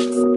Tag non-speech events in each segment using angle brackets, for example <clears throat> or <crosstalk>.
Ràdio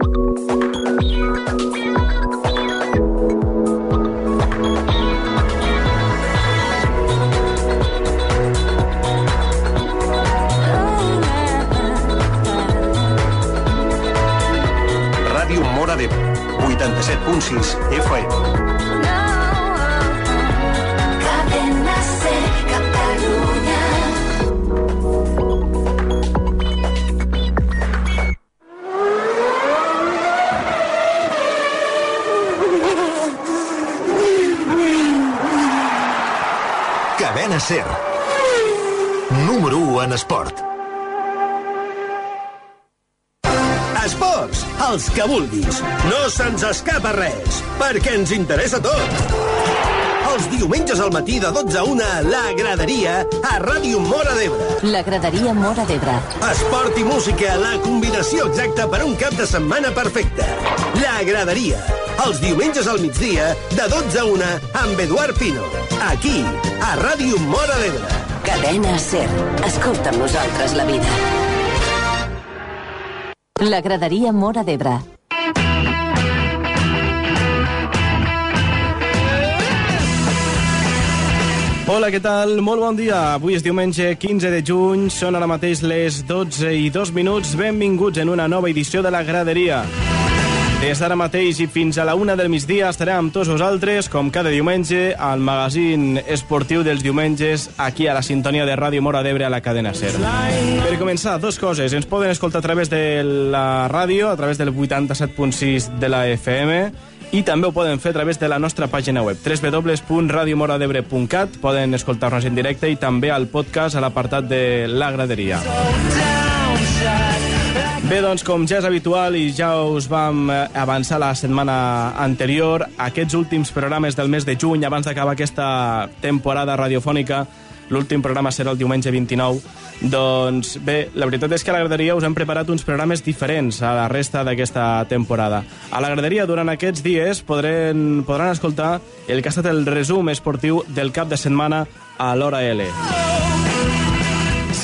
els que vulguis. No se'ns escapa res, perquè ens interessa tot. Els diumenges al matí de 12 a 1, la graderia a Ràdio Mora d'Ebre. La graderia Mora d'Ebre. Esport i música, la combinació exacta per a un cap de setmana perfecte. La graderia, els diumenges al migdia, de 12 a 1, amb Eduard Pino. Aquí, a Ràdio Mora d'Ebre. Cadena Ser. Escolta amb nosaltres la vida. La graderia Mora d'Ebre. Hola, què tal? Molt bon dia. Avui és diumenge 15 de juny, són ara mateix les 12 i 2 minuts. Benvinguts en una nova edició de La Graderia. Des d'ara mateix i fins a la una del migdia estarem amb tots vosaltres, com cada diumenge, al magazín esportiu dels diumenges, aquí a la sintonia de Ràdio Mora d'Ebre a la cadena SER. Per començar, dos coses. Ens poden escoltar a través de la ràdio, a través del 87.6 de la FM, i també ho poden fer a través de la nostra pàgina web www.radiomoradebre.cat poden escoltar-nos en directe i també al podcast a l'apartat de La Graderia. Bé, doncs, com ja és habitual i ja us vam eh, avançar la setmana anterior, aquests últims programes del mes de juny, abans d'acabar aquesta temporada radiofònica, l'últim programa serà el diumenge 29, doncs bé, la veritat és que a la graderia us hem preparat uns programes diferents a la resta d'aquesta temporada. A la graderia, durant aquests dies, podran, podran escoltar el que ha estat el resum esportiu del cap de setmana a l'Hora L.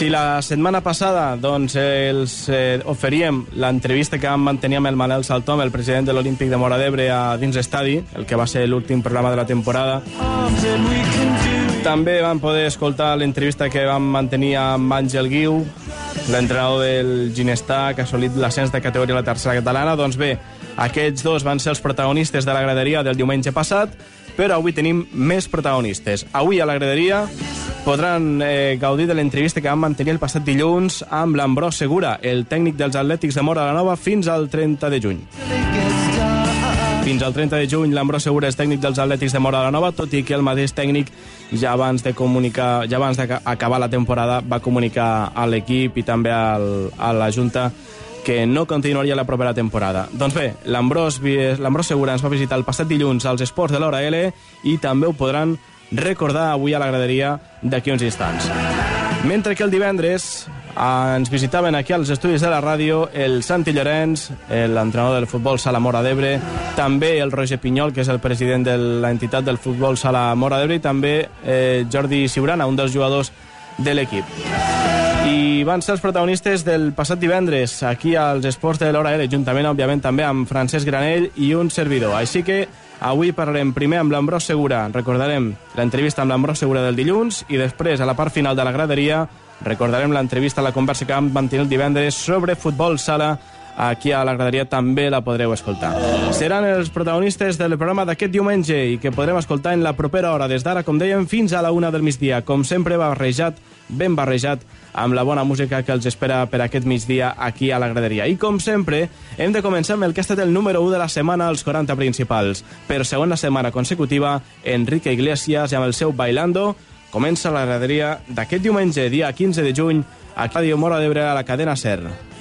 Si la setmana passada doncs, els eh, oferíem l'entrevista que vam mantenir amb el Manel Saltom, el president de l'Olímpic de Mora d'Ebre a dins estadi, el que va ser l'últim programa de la temporada, també vam poder escoltar l'entrevista que vam mantenir amb Àngel Guiu, l'entrenador del Ginestar, que ha assolit l'ascens de categoria a la tercera catalana. Doncs bé, aquests dos van ser els protagonistes de la graderia del diumenge passat, però avui tenim més protagonistes. Avui a la graderia podran eh, gaudir de l'entrevista que vam mantenir el passat dilluns amb l'Ambrós Segura, el tècnic dels Atlètics de Mora la Nova, fins al 30 de juny. Fins al 30 de juny, l'Ambrós Segura és tècnic dels Atlètics de Mora la Nova, tot i que el mateix tècnic ja abans de comunicar, ja abans d'acabar la temporada va comunicar a l'equip i també al, a la Junta que no continuaria la propera temporada. Doncs bé, l'Ambrós Segura ens va visitar el passat dilluns als esports de l'Hora L i també ho podran recordar avui a la graderia d'aquí uns instants. Mentre que el divendres eh, ens visitaven aquí als estudis de la ràdio el Santi Llorenç, l'entrenador del futbol Sala Mora d'Ebre, també el Roger Pinyol, que és el president de l'entitat del futbol Sala Mora d'Ebre, i també eh, Jordi Siurana, un dels jugadors de l'equip. I van ser els protagonistes del passat divendres aquí als Esports de l'Hora L, juntament, òbviament, també amb Francesc Granell i un servidor. Així que avui parlarem primer amb l'Ambrós Segura. Recordarem l'entrevista amb l'Ambrós Segura del dilluns i després, a la part final de la graderia, recordarem l'entrevista, la conversa que vam mantenir el divendres sobre futbol sala aquí a la graderia també la podreu escoltar. Seran els protagonistes del programa d'aquest diumenge i que podrem escoltar en la propera hora, des d'ara, com dèiem, fins a la una del migdia. Com sempre, barrejat, ben barrejat, amb la bona música que els espera per aquest migdia aquí a la graderia. I com sempre, hem de començar amb el que ha estat el número 1 de la setmana als 40 principals. Per segona setmana consecutiva, Enrique Iglesias i amb el seu Bailando comença la graderia d'aquest diumenge, dia 15 de juny, a Ràdio Mora d'Ebre a la cadena SER.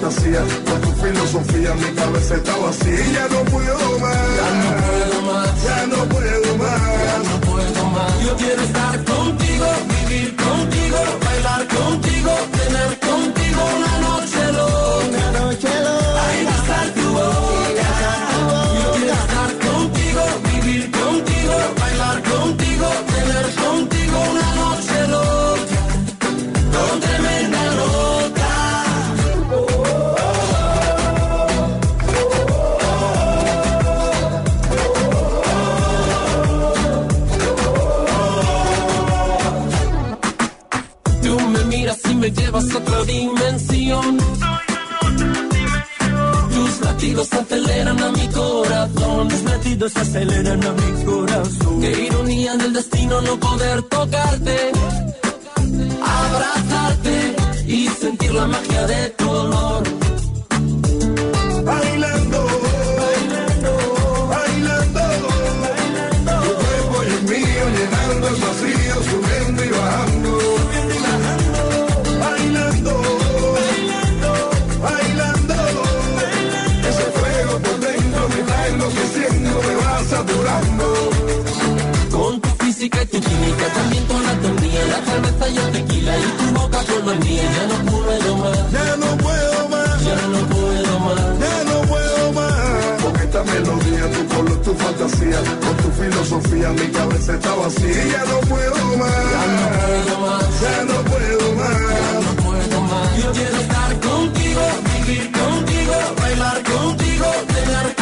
Color, tu fantasía, con tu filosofía, mi cabeza está vacía. Ya no puedo más, Ya no puedo más, ya no puedo ya más. no puedo más. Yo quiero estar contigo, vivir contigo, bailar contigo, tener llevas otra dimensión. Tus latidos aceleran a mi corazón. Tus latidos aceleran a mi corazón. Qué ironía del destino no poder tocarte, abrazarte y sentir la magia de tu olor. Y tu química, también tu anatomía, la cerveza y el tequila y tu boca con la mía. Ya no puedo más, Ya no puedo más, ya no puedo más. ya no puedo más. Con esta melodía, tu color, tu fantasía, con tu filosofía, mi cabeza está vacía. Ya no puedo más, Ya no puedo más, ya no puedo más. no puedo más. Yo quiero estar contigo, vivir contigo, bailar contigo, tener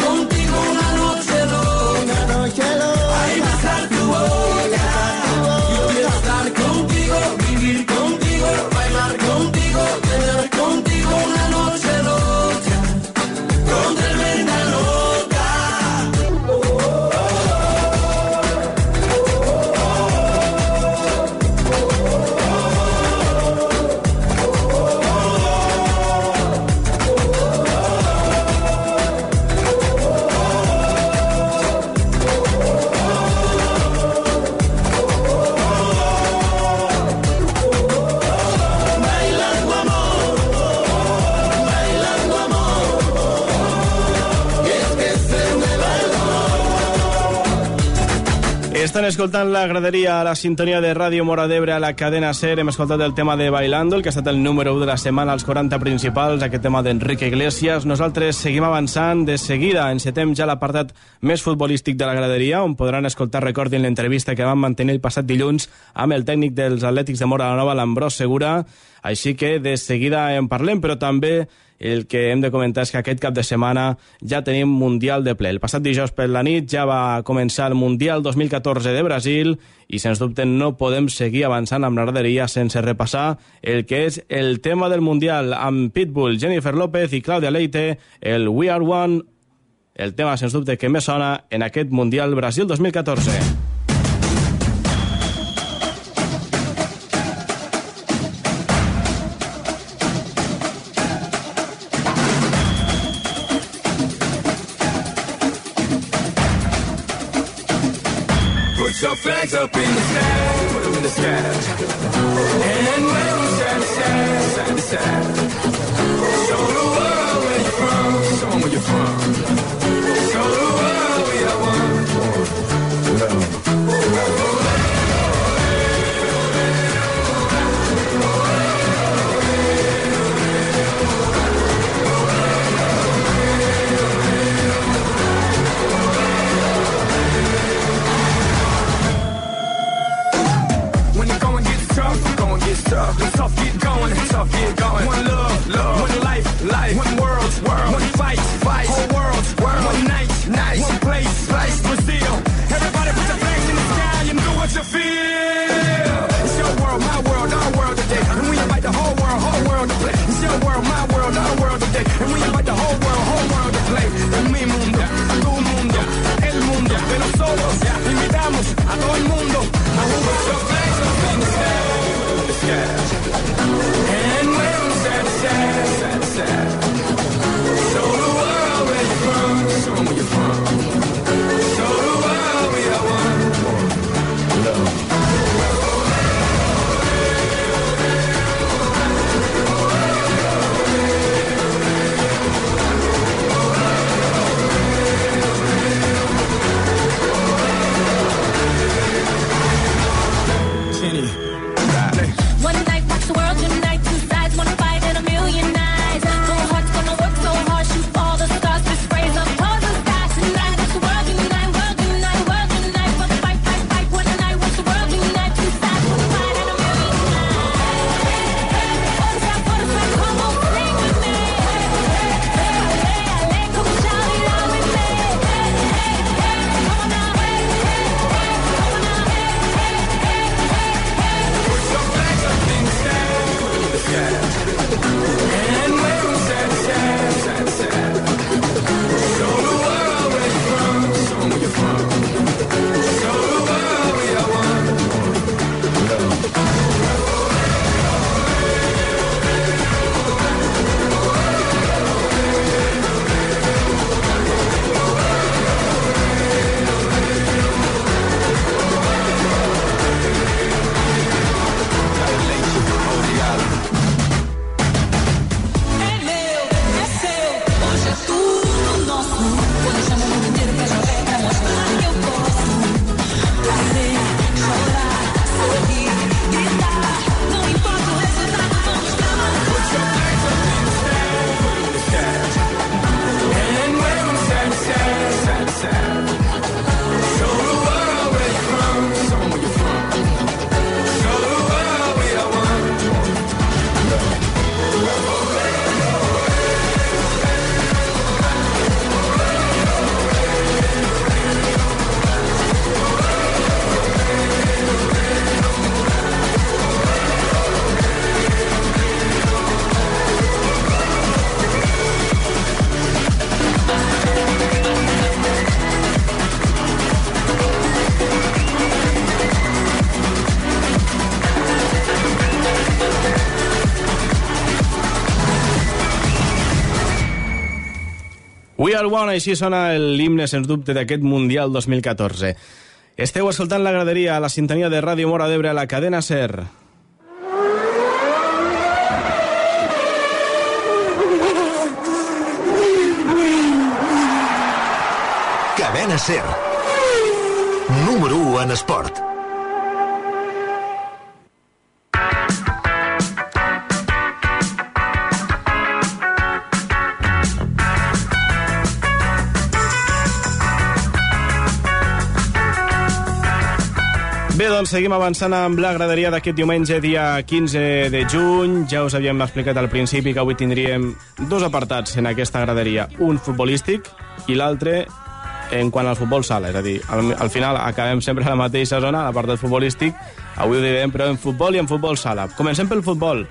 Estan escoltant la graderia a la sintonia de Ràdio Mora d'Ebre a la cadena SER. Hem escoltat el tema de Bailando, el que ha estat el número 1 de la setmana als 40 principals, aquest tema d'Enrique Iglesias. Nosaltres seguim avançant. De seguida encetem ja l'apartat més futbolístic de la graderia, on podran escoltar, recordin, l'entrevista que vam mantenir el passat dilluns amb el tècnic dels Atlètics de Mora la Nova, l'Ambrós Segura. Així que de seguida en parlem, però també el que hem de comentar és que aquest cap de setmana ja tenim Mundial de ple. El passat dijous per la nit ja va començar el Mundial 2014 de Brasil i, sens dubte, no podem seguir avançant amb la graderia sense repassar el que és el tema del Mundial amb Pitbull, Jennifer López i Claudia Leite, el We Are One, el tema, sens dubte, que més sona en aquest Mundial Brasil 2014. Up in the sky, We are one, així sona l'himne, sens dubte, d'aquest Mundial 2014. Esteu escoltant la graderia a la sintonia de Ràdio Mora d'Ebre a la cadena SER. Cadena Ser. Número 1 en esport. Bé, doncs seguim avançant amb la graderia d'aquest diumenge, dia 15 de juny. Ja us havíem explicat al principi que avui tindríem dos apartats en aquesta graderia. Un futbolístic i l'altre en quant al futbol sala. És a dir, al, al final acabem sempre a la mateixa zona, a l'apartat futbolístic. Avui ho direm, però en futbol i en futbol sala. Comencem pel futbol.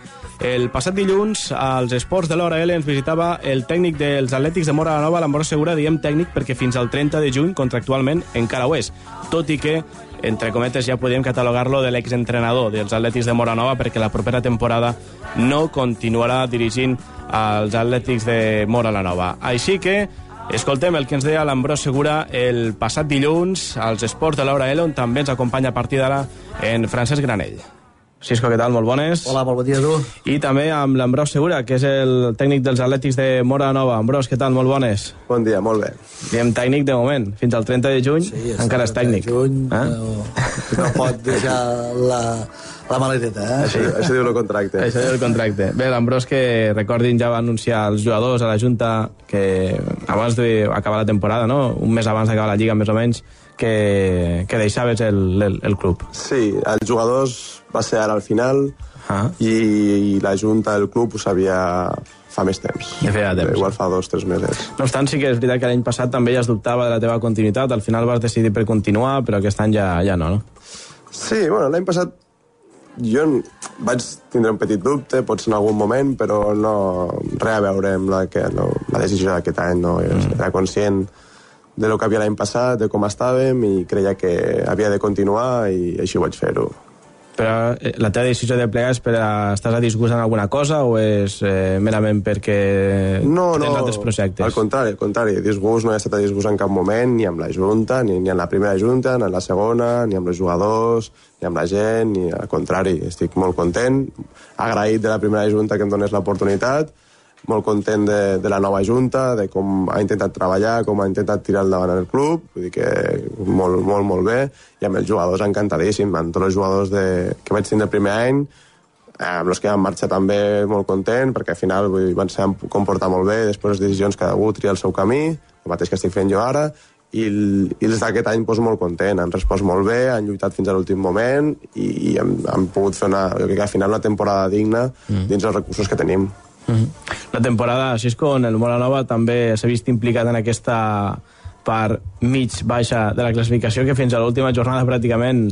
El passat dilluns, als esports de l'Hora L ens visitava el tècnic dels Atlètics de Mora la Nova, l'Ambrós Segura, diem tècnic perquè fins al 30 de juny, contractualment, encara ho és. Tot i que, entre cometes, ja podem catalogar-lo de l'exentrenador dels Atlètics de Mora Nova perquè la propera temporada no continuarà dirigint als Atlètics de Mora la Nova. Així que, escoltem el que ens deia l'Ambrós Segura el passat dilluns als esports de l'Hora L, on també ens acompanya a partir d'ara en Francesc Granell. Cisco, què tal? Molt bones. Hola, molt bon dia a tu. I també amb l'Ambrós Segura, que és el tècnic dels Atlètics de Mora Nova. Ambrós, què tal? Molt bones. Bon dia, molt bé. Diem tècnic de moment. Fins al 30 de juny Sí, encara és tècnic. Juny, Eh? no, no pot deixar la, la maleteta, eh? Això, això diu el contracte. Això és el contracte. Bé, l'Ambrós, que recordin, ja va anunciar als jugadors a la Junta que abans d'acabar la temporada, no? un mes abans d'acabar la Lliga, més o menys, que, que deixaves el, el, el club. Sí, els jugadors va ser ara al final ah. i, i la junta del club ho sabia fa més temps. Ja feia temps. Igual fa dos, tres mesos. No obstant, sí que és veritat que l'any passat també ja es dubtava de la teva continuïtat, al final vas decidir per continuar, però aquest any ja, ja no, no? Sí, bueno, l'any passat jo vaig tindre un petit dubte, potser en algun moment, però no, res a veure amb la, que, no, la decisió d'aquest any. No? Mm. Era conscient de lo que havia l'any passat, de com estàvem, i creia que havia de continuar i així ho vaig fer-ho. Però eh, la teva decisió de plegar és per a, estàs a disgust en alguna cosa o és eh, merament perquè No, tens no, altres projectes? al contrari, al contrari. Disgust no he estat a disgust en cap moment, ni amb la Junta, ni, ni en la primera Junta, ni en la segona, ni amb els jugadors, ni amb la gent, ni al contrari. Estic molt content, agraït de la primera Junta que em donés l'oportunitat, molt content de, de la nova Junta, de com ha intentat treballar, com ha intentat tirar endavant el club, vull dir que molt, molt, molt bé, i amb els jugadors encantadíssim, amb tots els jugadors de, que vaig tindre el primer any, amb els que van marxar també molt content, perquè al final vull dir, van saber comportar molt bé, després les decisions cada un tria el seu camí, el mateix que estic fent jo ara, i, i els d'aquest any doncs, molt content, han respost molt bé, han lluitat fins a l'últim moment i, i hem, hem pogut fer una, jo crec que al final una temporada digna mm. dins els recursos que tenim. La temporada, Xisco, en el Mola Nova també s'ha vist implicat en aquesta part mig baixa de la classificació que fins a l'última jornada pràcticament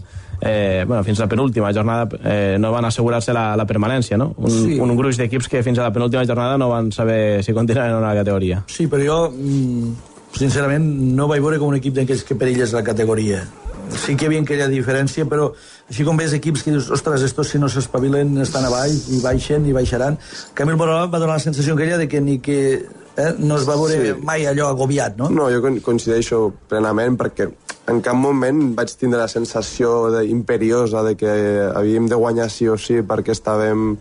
eh, bueno, fins a la penúltima jornada eh, no van assegurar-se la, la permanència, no? Un, Sí. un gruix d'equips que fins a la penúltima jornada no van saber si continuaven en una categoria. Sí, però jo, mm, sincerament, no vaig veure com un equip d'aquests que perillés la categoria. Sí que hi havia aquella diferència, però així com ves equips que dius, ostres, estos si no s'espavilen estan avall i baixen i baixaran. El Moral va donar la sensació aquella de que ni que eh, no es va veure Sí. mai allò agobiat, no? No, jo coincideixo plenament perquè en cap moment vaig tindre la sensació de, imperiosa de que havíem de guanyar sí o sí perquè estàvem,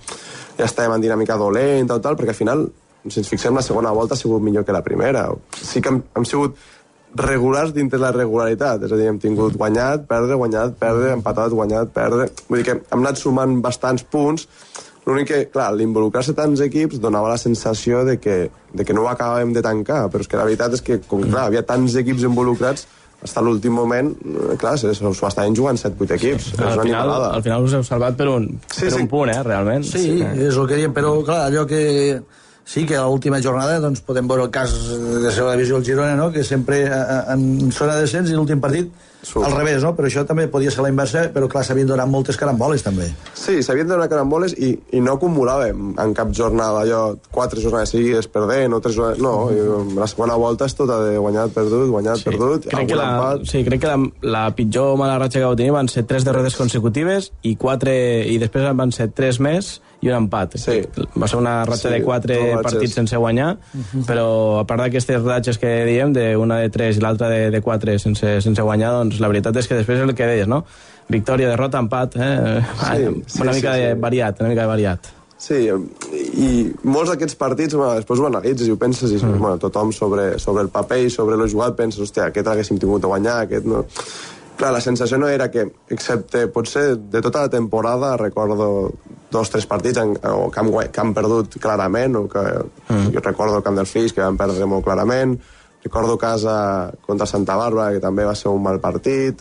ja estàvem en dinàmica dolenta o tal, perquè al final, si ens fixem, la segona volta ha sigut millor que la primera. Sí que hem, hem sigut regulars dintre la regularitat, és a dir, hem tingut guanyat, perdre, guanyat, perdre, empatat, guanyat, perdre... Vull dir que hem anat sumant bastants punts, L'únic que, clar, l'involucrar-se tants equips donava la sensació de que, de que no ho acabàvem de tancar, però és que la veritat és que, com clar, havia tants equips involucrats, fins a l'últim moment, eh, clar, s'ho estaven jugant 7-8 equips. és al, una final, al final us heu salvat per un, Sí, per sí. un punt, eh, realment. Sí, és el que diem, però clar, allò que sí que a l'última jornada doncs, podem veure el cas de segona divisió del Girona, no? que sempre eh, en zona de descens i l'últim partit Surt. al revés, no? però això també podia ser la inversa, però clar, s'havien donat moltes caramboles també. Sí, s'havien de donar caramboles i, i no acumulàvem en cap jornada allò, quatre jornades seguides perdent o tres jornades... No, i la segona volta és tota de guanyat, perdut, guanyat, sí. perdut, Crec que, la, empat... sí, crec que la, la pitjor mala ratxa que vau tenir van ser tres derrotes consecutives i quatre i després van ser tres més i un empat. Sí. Va ser una ratxa Sí, de quatre dues ratxes. partits sense guanyar, però a part d'aquestes ratxes que diem, de una de tres i l'altra de, de quatre sense, sense guanyar, doncs la veritat és que després és el que deies, no? Victòria, derrota, empat, eh? Sí, sí, una sí, mica sí. de variat, una mica de variat. Sí, i molts d'aquests partits, bueno, després ho analitzes i ho penses, i mm. bueno, tothom sobre, sobre el paper i sobre el jugat penses, hòstia, aquest haguéssim tingut de guanyar, aquest no... Clar, la sensació no era que, excepte potser de tota la temporada, recordo dos o tres partits en, o que, han, que han perdut clarament, o que mm. jo recordo el camp del Flix, que van perdre molt clarament, recordo casa contra Santa Bàrbara, que també va ser un mal partit,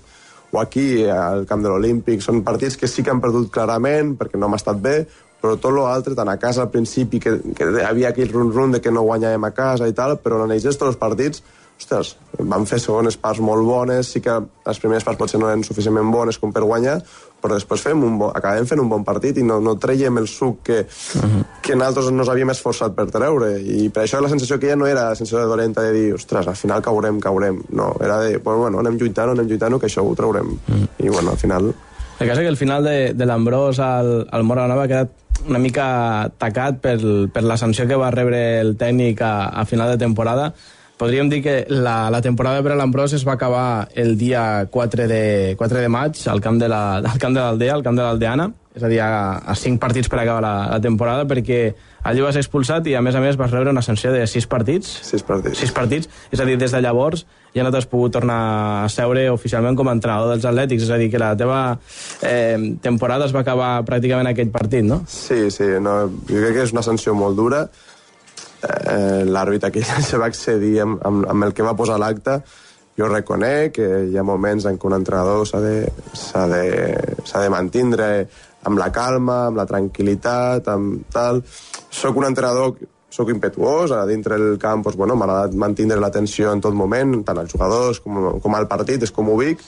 o aquí, al camp de l'Olímpic, són partits que sí que han perdut clarament, perquè no hem estat bé, però tot l'altre, tant a casa al principi, que, que havia aquell run-run de que no guanyàvem a casa i tal, però en ells tots els partits, ostres, van fer segones parts molt bones, sí que les primeres parts potser no eren suficientment bones com per guanyar, però després fem un bo, acabem fent un bon partit i no, no traiem el suc que, uh -huh. que nosaltres nos havíem esforçat per treure. I per això la sensació que ja no era la sensació de dolenta de dir, ostres, al final caurem, caurem. No, era de, bueno, bueno anem lluitant, anem lluitant, que això ho traurem. Uh -huh. I bueno, al final... El cas és que el final de, de l'Ambrós al, al Mora Nova ha quedat una mica tacat per, per la sanció que va rebre el tècnic a, a final de temporada. Podríem dir que la, la temporada per a l'Ambrós es va acabar el dia 4 de, 4 de maig al camp de la- al camp de l'Aldea, al camp de l'Aldeana, és a dir, a, a cinc partits per acabar la, la temporada, perquè allí vas ser expulsat i, a més a més, vas rebre una sanció de sis partits. Sis partits. Sis partits, és a dir, des de llavors ja no t'has pogut tornar a seure oficialment com a entrenador dels Atlètics, és a dir, que la teva eh, temporada es va acabar pràcticament en aquell partit, no? Sí, sí, no, jo crec que és una sanció molt dura. Eh, L'àrbitre aquí se va accedir amb, amb, amb el que va posar l'acte jo reconec que hi ha moments en què un entrenador s'ha de, de, de mantindre amb la calma, amb la tranquil·litat, amb tal. Soc un entrenador soc impetuós, a dintre del camp doncs, bueno, m'ha agradat mantindre l'atenció en tot moment, tant als jugadors com, com al partit, és com ho dic,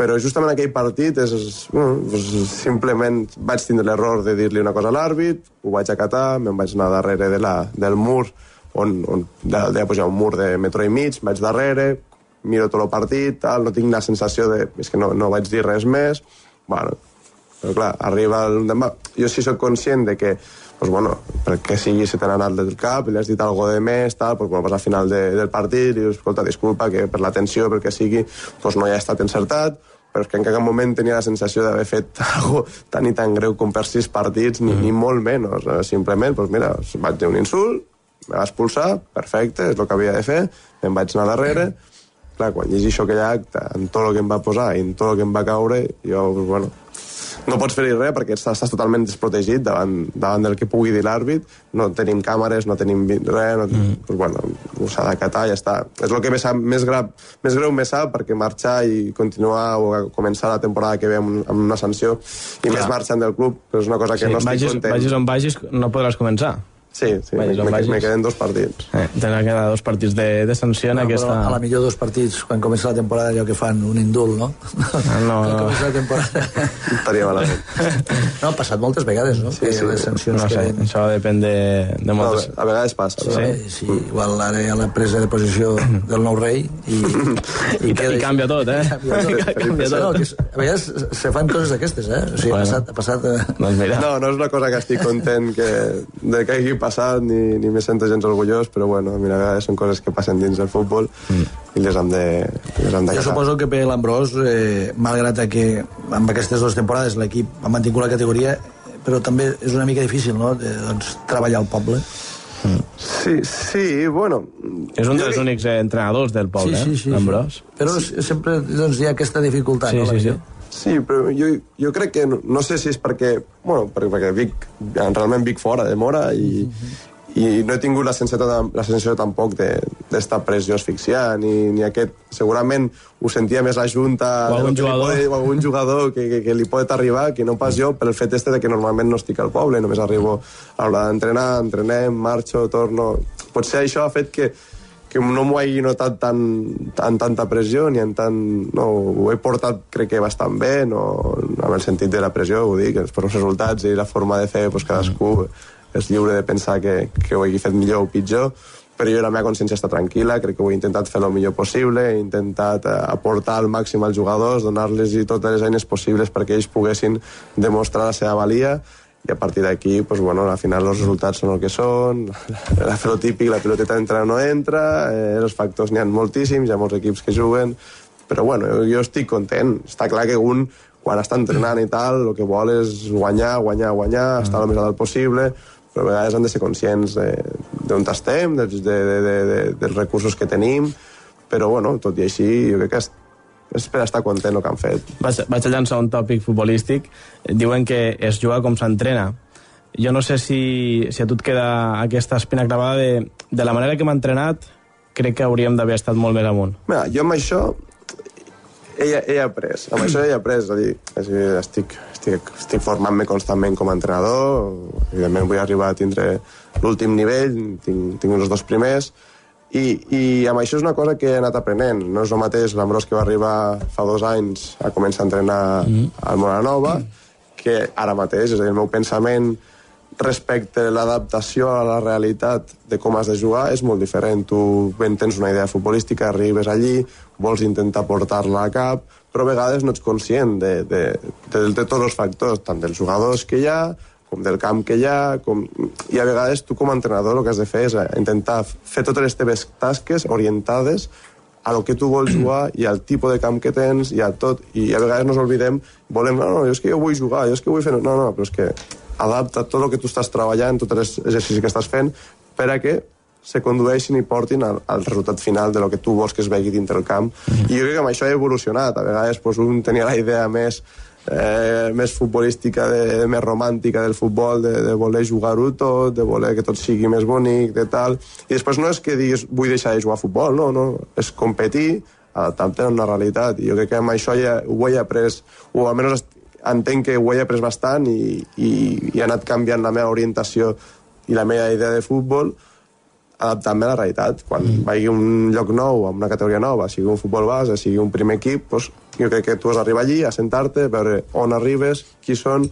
però justament aquell partit és, bueno, doncs, simplement vaig tindre l'error de dir-li una cosa a l'àrbit, ho vaig acatar, me'n vaig anar darrere de la, del mur, on, on de, de pujar un mur de metro i mig, vaig darrere, miro tot el partit, tal, no tinc la sensació de... és que no, no vaig dir res més, bueno, però clar, arriba el demà... Jo sí sóc conscient de que pues bueno, perquè sigui se t'han anat del cap i li has dit algo de més, tal, pues, bueno, pues al final de, del partit i dius, escolta, disculpa que per l'atenció, perquè sigui, pues no hi ha estat encertat, però és que en cap moment tenia la sensació d'haver fet <laughs> algo tan i tan greu com per sis partits, ni, mm. ni molt menys. Eh, Simplement, pues mira, vaig dir un insult, me va expulsar, perfecte, és el que havia de fer, em vaig anar darrere, clar, quan llegeixo aquell acte, en tot el que em va posar i en tot el que em va caure, jo, pues, bueno, no pots fer-hi res perquè estàs, estàs totalment desprotegit davant, davant del que pugui dir l'àrbit. No tenim càmeres, no tenim res, no, mm. pues, bueno, ho s'ha d'acatar i ja està. És el que més, més, grau, més greu me sap perquè marxar i continuar o començar la temporada que ve amb, amb una sanció i Clar. més marxant del club, però és una cosa que Sí, no estic vagis, content. vagis on vagis, no podràs començar. Sí, sí, me, queden dos partits. Eh, tenen que quedar dos partits de, de sanció en No, aquesta... a la millor dos partits, quan comença la temporada, allò que fan, un indult, no? Ah, no, Quan no. comença la temporada... <laughs> Estaria malament. No, ha passat moltes vegades, no? Sí, que sí. les sancions No sé, que... això depèn de, de No, moltes... a vegades passa. Sí, no? sí, igual ara hi ha la presa de posició del nou rei i, I, <laughs> <laughs> i canvia tot, eh? Canvia tot. Canvia tot. No, que a vegades se fan coses d'aquestes, eh? O sigui, Bueno. ha passat... Ha passat eh, Doncs mira, No, no és una cosa que estic content que, de que hagi passat ni, ni me sento gens orgullós, però bueno, mira, a vegades són coses que passen dins del futbol mm. i les hem de, les hem de Jo suposo que per l'Ambrós, eh, malgrat que amb aquestes dues temporades l'equip ha mantingut la categoria, però també és una mica difícil, no?, de, doncs, treballar al poble. Sí, sí, bueno... és un dels únics entrenadors del poble, sí, sí, sí, eh? l'Ambròs. Però s- sempre doncs, hi ha aquesta dificultat, Sí, no? sí, sí. Sí, però jo, jo crec que, no, no sé si és perquè, bueno, perquè, perquè Vic, realment Vic fora de Mora i, i no he tingut la sensació, tam- la sensació tampoc de- d'esta pressió asfixiant ni, ni aquest... Segurament ho sentia més la Junta O algun jugador. Pode, o algun jugador que, que, que li pot arribar, que no pas jo, per el fet este de que normalment no estic al poble, només arribo a l'hora d'entrenar, entrenem, marxo, torno... Potser això ha fet que, que no m'ho hagi notat tan, tan, tanta pressió ni en tant... No, ho he portat, crec que bastant bé, no, amb el sentit de la pressió, ho dic, per els resultats i la forma de fer, doncs cadascú és lliure de pensar que, que ho hagi fet millor o pitjor, però jo la meva consciència està tranquil·la, crec que ho he intentat fer el millor possible, he intentat eh, aportar al màxim als jugadors, donar-los totes les eines possibles perquè ells poguessin demostrar la seva valia, i a partir d'aquí, pues, bueno, al final els resultats són el que són, <laughs> la fer típic, la piloteta entra o no entra, eh, els factors n'hi ha moltíssims, hi ha molts equips que juguen, però bueno, jo, jo estic content. Està clar que un, quan està entrenant i tal, el que vol és guanyar, guanyar, guanyar, estar el més a dalt possible, però a vegades han de ser conscients de- d'on estem, dels, de, de, de, de, dels recursos que tenim, però bueno, tot i així, jo crec que és, per estar content el que han fet. Vaig, vaig a llançar un tòpic futbolístic. Diuen que es juga com s'entrena. Jo no sé si, si a tu et queda aquesta espina clavada de, de la manera que m'ha entrenat, crec que hauríem d'haver estat molt més amunt. Mira, jo amb això he, he après, amb això he après, és a dir, és a dir estic, estic, estic formant-me constantment com a entrenador, evidentment vull arribar a tindre l'últim nivell, tinc, tinc els dos primers, i, i amb això és una cosa que he anat aprenent. No és el mateix l'Ambrós que va arribar fa dos anys a començar a entrenar mm. al Moranova, que ara mateix, és a dir, el meu pensament respecte a l'adaptació a la realitat de com has de jugar és molt diferent. Tu ben tens una idea futbolística, arribes allí, vols intentar portar-la a cap, però a vegades no ets conscient de, de, de, de tots els factors, tant dels jugadors que hi ha, com del camp que hi ha, com... i a vegades tu com a entrenador el que has de fer és eh, intentar fer totes les teves tasques orientades a lo que tu vols jugar i al tipus de camp que tens i a tot, i a vegades nos oblidem volem, no, no, jo és que jo vull jugar jo és que vull fer... No, no, però és que adapta tot el que tu estàs treballant, tots els exercicis que estàs fent, per a que se condueixin i portin al, al resultat final de lo que tu vols que es vegi dintre el camp. I jo crec que amb això he evolucionat. A vegades pues, un tenia la idea més eh, més futbolística, de, més romàntica del futbol, de, de voler jugar-ho tot, de voler que tot sigui més bonic, de tal. I després no és que diguis vull deixar de jugar a futbol, no, no. És competir, adaptant-te a una realitat. I jo crec que amb això ja ho he après, o almenys entenc que ho he après bastant i, i, i he anat canviant la meva orientació i la meva idea de futbol adaptant-me a la realitat. Quan mm. vagi a un lloc nou, a una categoria nova, sigui un futbol base, sigui un primer equip, doncs, jo crec que tu has d'arribar allí, a sentar-te, veure on arribes, qui són,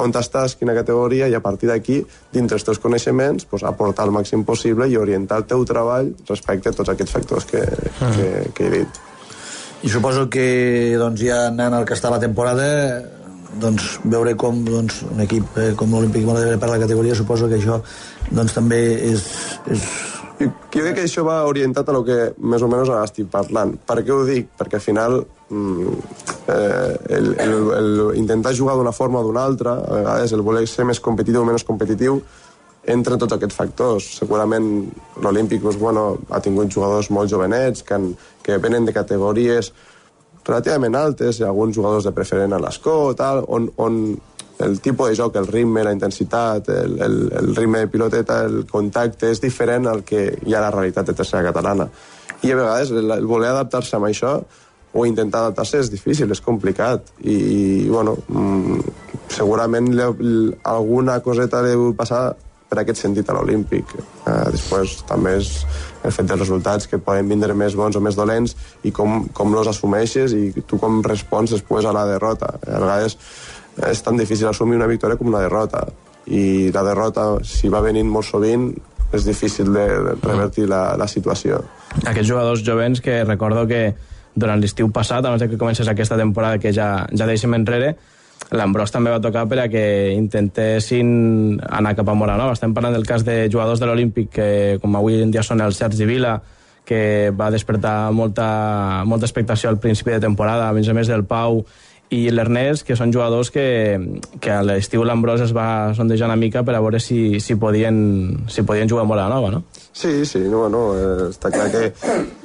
on estàs, quina categoria, i a partir d'aquí, dintre els teus coneixements, doncs, aportar el màxim possible i orientar el teu treball respecte a tots aquests factors que, que, que he dit. I suposo que doncs, ja anant al que està la temporada doncs, veure com doncs, un equip eh, com l'Olímpic Mola per la categoria suposo que això doncs, també és, és Jo crec que això va orientat a lo que més o menys ara estic parlant. Per què ho dic? Perquè al final mm, eh, el, el, el intentar jugar d'una forma o d'una altra, a vegades el voler ser més competitiu o menys competitiu, entra en tots aquests factors. Segurament l'Olímpic bueno, ha tingut jugadors molt jovenets que, han, que venen de categories relativament altes, i alguns jugadors de preferent a l'escó, tal, on, on el tipus de joc, el ritme, la intensitat, el, el, el ritme de piloteta, el contacte, és diferent al que hi ha a la realitat de tercera catalana. I a vegades el, el voler adaptar-se a això o intentar adaptar-se és difícil, és complicat. I, i bueno, mm, segurament li, alguna coseta deu passar per aquest sentit a l'Olímpic. Eh, després també és el fet dels resultats que poden vindre més bons o més dolents i com, com los assumeixes i tu com respons després a la derrota. A vegades és tan difícil assumir una victòria com una derrota i la derrota, si va venint molt sovint, és difícil de revertir la, la situació. Aquests jugadors jovens que recordo que durant l'estiu passat, abans que comencés aquesta temporada que ja, ja deixem enrere, l'Ambrós també va tocar per a que intentessin anar cap a Moranova. Estem parlant del cas de jugadors de l'Olímpic que, com avui en dia són el Sergi Vila, que va despertar molta, molta expectació al principi de temporada, a més a més del Pau i l'Ernest, que són jugadors que, que a l'estiu l'Ambrós es va sondejar una mica per a veure si, si, podien, si podien jugar a Moranova, no? Sí, sí, no, no, eh, està clar que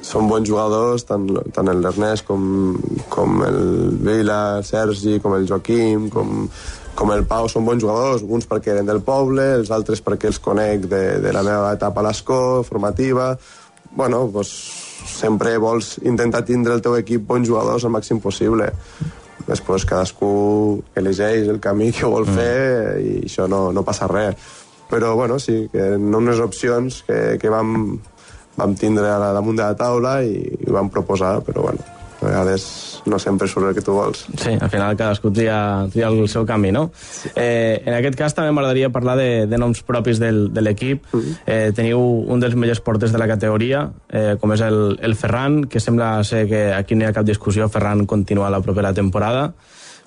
són bons jugadors, tant, tant l'Ernest com, com el Vila, el Sergi, com el Joaquim, com, com el Pau, són bons jugadors, uns perquè eren del poble, els altres perquè els conec de, de la meva etapa a l'escó, formativa... Bueno, doncs sempre vols intentar tindre el teu equip bons jugadors al màxim possible. Després cadascú elegeix el camí que vol fer i això no, no passa res. Però, bueno, sí, que en unes opcions que, que vam, vam tindre a la, damunt de la taula i, i vam proposar, però, bueno, a vegades no sempre surt el que tu vols. Sí, al final cadascú tria, tria el seu camí, no? Eh, en aquest cas també m'agradaria parlar de, de noms propis del, de l'equip. Eh, teniu un dels millors porters de la categoria, eh, com és el, el Ferran, que sembla ser que aquí no hi ha cap discussió, Ferran continua la propera temporada,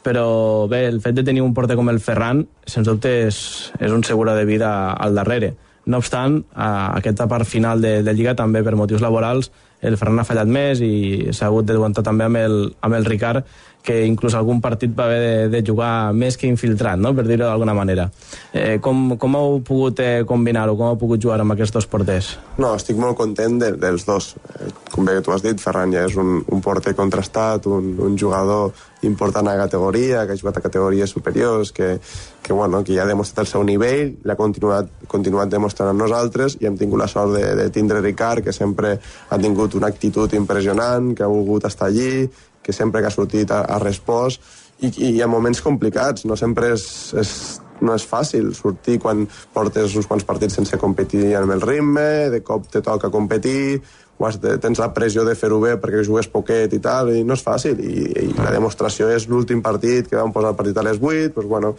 però bé, el fet de tenir un porter com el Ferran, sens dubte és, és un seguro de vida al darrere. No obstant, a aquesta part final de, de Lliga també per motius laborals el Ferran ha fallat més i s'ha hagut d'aguantar també amb el, amb el Ricard que inclús algun partit va haver de, de jugar més que infiltrat, no? per dir-ho d'alguna manera. Eh, com, com heu pogut eh, combinar-ho? Com heu pogut jugar amb aquests dos porters? No, estic molt content de, dels dos. Eh, Com bé tu has dit, Ferran ja és un, un porter contrastat, un, un jugador important a la categoria, que ha jugat a categories superiors, que, que, bueno, que ja ha demostrat el seu nivell, l'ha continuat, continuat demostrant amb nosaltres i hem tingut la sort de, de tindre Ricard, que sempre ha tingut una actitud impressionant, que ha volgut estar allí, que sempre que ha sortit ha, ha respost i, i en moments complicats, no sempre és, és no és fàcil sortir quan portes uns quants partits sense competir amb el ritme, de cop te toca competir, has de, tens la pressió de fer-ho bé perquè jugues poquet i tal, i no és fàcil. I, i la demostració és l'últim partit, que vam posar el partit a les 8, doncs, bueno,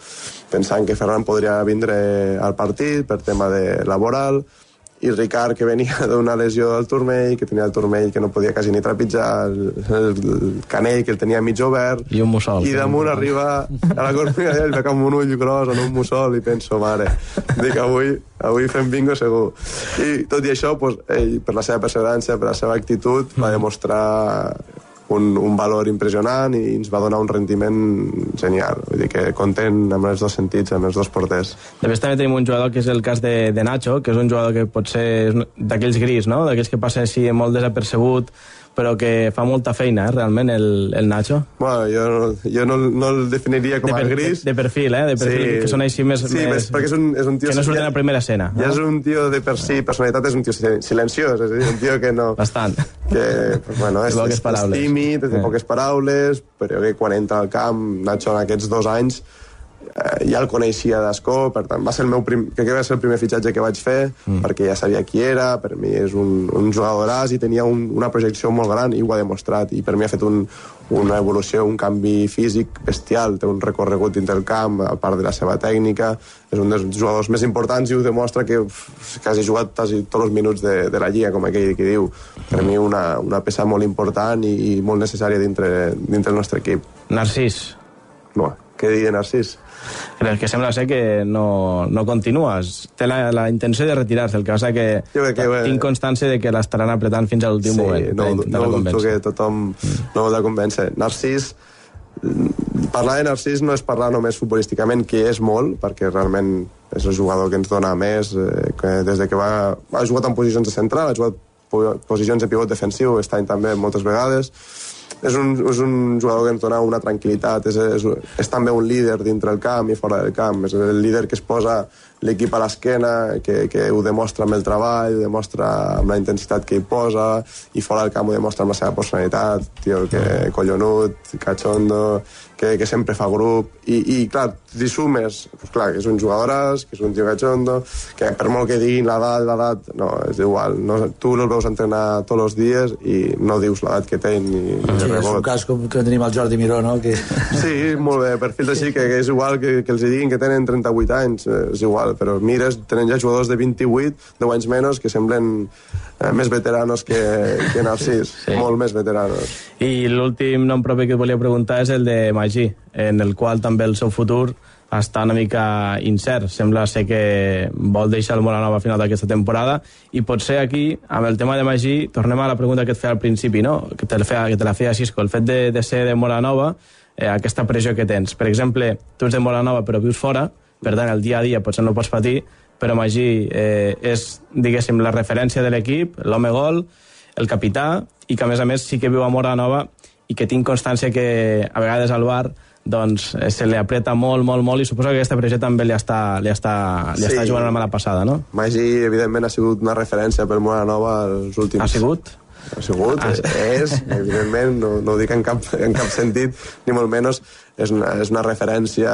pensant que Ferran podria vindre al partit per tema de laboral, i Ricard, que venia <laughs> d'una lesió al turmell, que tenia el turmell que no podia quasi ni trepitjar, el, el canell que el tenia mig obert, I un mussol. i damunt arriba a la cornilla ell, veig amb un ull gros en un mussol i penso, mare, dic avui, avui fem bingo segur. I tot i això, pues, ell, per la seva perseverança, per la seva actitud, va demostrar un, un valor impressionant i ens va donar un rendiment genial. Vull dir que content amb els dos sentits, amb els dos porters. Després també tenim un jugador que és el cas de, de Nacho, que és un jugador que pot ser d'aquells gris, no? d'aquells que passa així molt desapercebut, però que fa molta feina, eh, realment, el, el Nacho. Bueno, jo, no- jo no, no el definiria com de, a per- gris. De, de perfil, eh? De perfil, que són així més... Sí, més, perquè és un, és un tio... Que no surt ja- en la primera escena. Ja és un tio de per si, personalitat és un tio sil- silenciós, és a dir, un tio que no... Bastant. Que, pues, bueno, és, és, és tímid, té Eh. poques paraules, però que quan entra al camp, Nacho en aquests dos anys, eh, ja el coneixia d'escó, per tant, va ser el meu prim... crec que va ser el primer fitxatge que vaig fer, mm. perquè ja sabia qui era, per mi és un, un jugadoràs i tenia un, una projecció molt gran i ho ha demostrat, i per mi ha fet un, una evolució, un canvi físic bestial, té un recorregut dins del camp, a part de la seva tècnica, és un dels jugadors més importants i ho demostra que quasi ha jugat quasi tots els minuts de, de la Lliga, com aquell que diu. Per mi una, una peça molt important i, i molt necessària dintre, dintre el nostre equip. Narcís, No, què dir de Narcís? El que sembla ser que no, no continues. Té la, la intenció de retirar-se, el que passa que, que, eh, tinc constància de que l'estaran apretant fins a l'últim moment. no, no, dubto que tothom no vol de convèncer. Narcís, mm, parlar de Narcís no és parlar només futbolísticament, que és molt, perquè realment és el jugador que ens dona més, eh, que des de que va... Ha jugat en posicions de central, ha jugat po- posicions de pivot defensiu, està any també moltes vegades, és un, és un jugador que ens dona una tranquil·litat, és, és, és també un líder dintre el camp i fora del camp, és el líder que es posa l'equip a l'esquena, que, que ho demostra amb el treball, ho demostra amb la intensitat que hi posa, i fora del camp ho demostra amb la seva personalitat, tio, que collonut, cachondo, que, que sempre fa grup, i, i clar, si sumes, pues, clar, que és un jugadoràs, que és un tio cachondo, que per molt que diguin l'edat, l'edat, no, és igual, no, tu el veus entrenar tots els dies i no dius l'edat que té ni, ni Sí, és un cas com que tenim el Jordi Miró, no? Que... Sí, molt bé, perfils així, que, que és igual que, que els diguin que tenen 38 anys, eh, és igual, però mires, tenen ja jugadors de 28, 10 anys menys, que semblen eh, més veteranos que, que Narcís, sí. molt més veteranos. I l'últim nom propi que et volia preguntar és el de Magí, en el qual també el seu futur està una mica incert. Sembla ser que vol deixar el Molanova a final d'aquesta temporada i potser aquí, amb el tema de Magí, tornem a la pregunta que et feia al principi, no? que, te feia, que te la feia Cisco, el fet de, de ser de Molanova, eh, aquesta pressió que tens. Per exemple, tu ets de Molanova però vius fora, per tant, el dia a dia potser no pots patir, però Magí eh, és, diguéssim, la referència de l'equip, l'home gol, el capità, i que a més a més sí que viu a Mora Nova i que tinc constància que a vegades al bar doncs eh, se li apreta molt, molt, molt i suposo que aquesta pressió també li està, li està, li Sí. està jugant una mala passada, no? Magí, evidentment, ha sigut una referència per Mora Nova els últims... Ha sigut? Ha sigut, Ah, és, evidentment, no, no ho dic en cap, en cap sentit, ni molt menys, és una, és una referència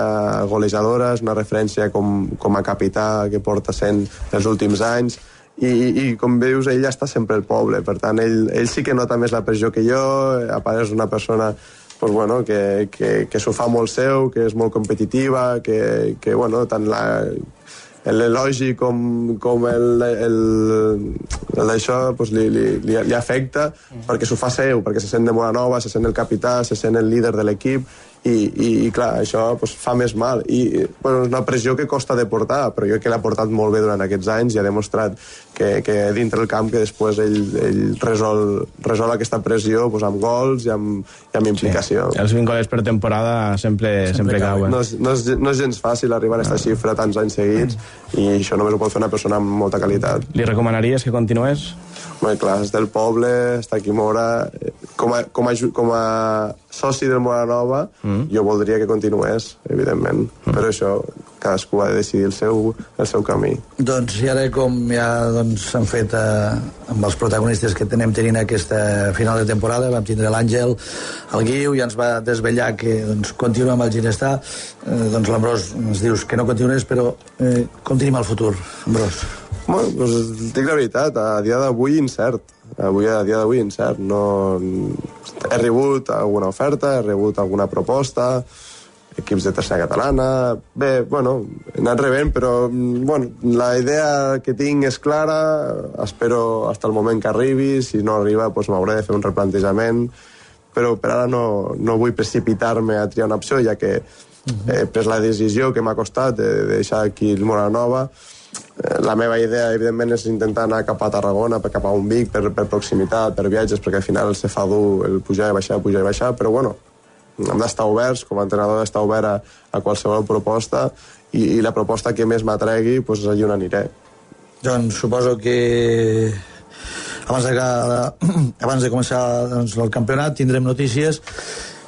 golejadora, és una referència com, com a capità que porta sent els últims anys, i, i, com veus, ell està sempre al poble, per tant, ell, ell sí que nota més la pressió que jo, a part és una persona pues, bueno, que, que, que s'ho fa molt seu, que és molt competitiva, que, que bueno, tant la, l'elogi com, com el, el, el d'això pues, li, li, li, li afecta perquè s'ho fa seu, perquè se sent de Mora Nova, se sent el capità, se sent el líder de l'equip i, i, i clar, això pues, fa més mal i bueno, és una pressió que costa de portar però jo crec que l'ha portat molt bé durant aquests anys i ha demostrat que, que dintre el camp que després ell, ell resol, resol aquesta pressió pues, amb gols i amb, i amb implicació Els 20 goles per temporada sempre, sempre, sempre cauen. no és, no, és, no és gens fàcil arribar a aquesta xifra tants anys seguits i això només ho pot fer una persona amb molta qualitat. Li recomanaries que continués? Bé, clar, és del poble, està aquí Mora. Com a, com a, com a soci del Mora Nova, mm. jo voldria que continués, evidentment. Mm. Però això, cadascú ha de decidir el seu, el seu camí. Doncs i ara com ja doncs, s'han fet eh, amb els protagonistes que tenem tenint aquesta final de temporada, vam tindre l'Àngel, el Guiu, i ens va desvetllar que doncs, continua amb el Ginestar, eh, doncs l'Ambrós ens dius que no continues, però eh, com tenim el futur, Ambrós? Bueno, doncs, dic la veritat, a dia d'avui incert. Avui, a dia d'avui incert. No... He rebut alguna oferta, he rebut alguna proposta, equips de tercera catalana... Bé, bueno, he anat rebent, però bueno, la idea que tinc és clara, espero fins el moment que arribi, si no arriba doncs m'hauré de fer un replantejament, però per ara no, no vull precipitar-me a triar una opció, ja que he pres la decisió que m'ha costat de, de deixar aquí el Mora Nova, Eh, la meva idea, evidentment, és intentar anar cap a Tarragona, cap a un Vic, per, per proximitat, per viatges, perquè al final se fa dur el pujar i baixar, pujar i baixar, però bueno, hem d'estar oberts, com a entrenador d'estar obert a, a qualsevol proposta i, i la proposta que més m'atregui, doncs allí on aniré. Doncs suposo que abans de, que- abans de començar doncs, el campionat tindrem notícies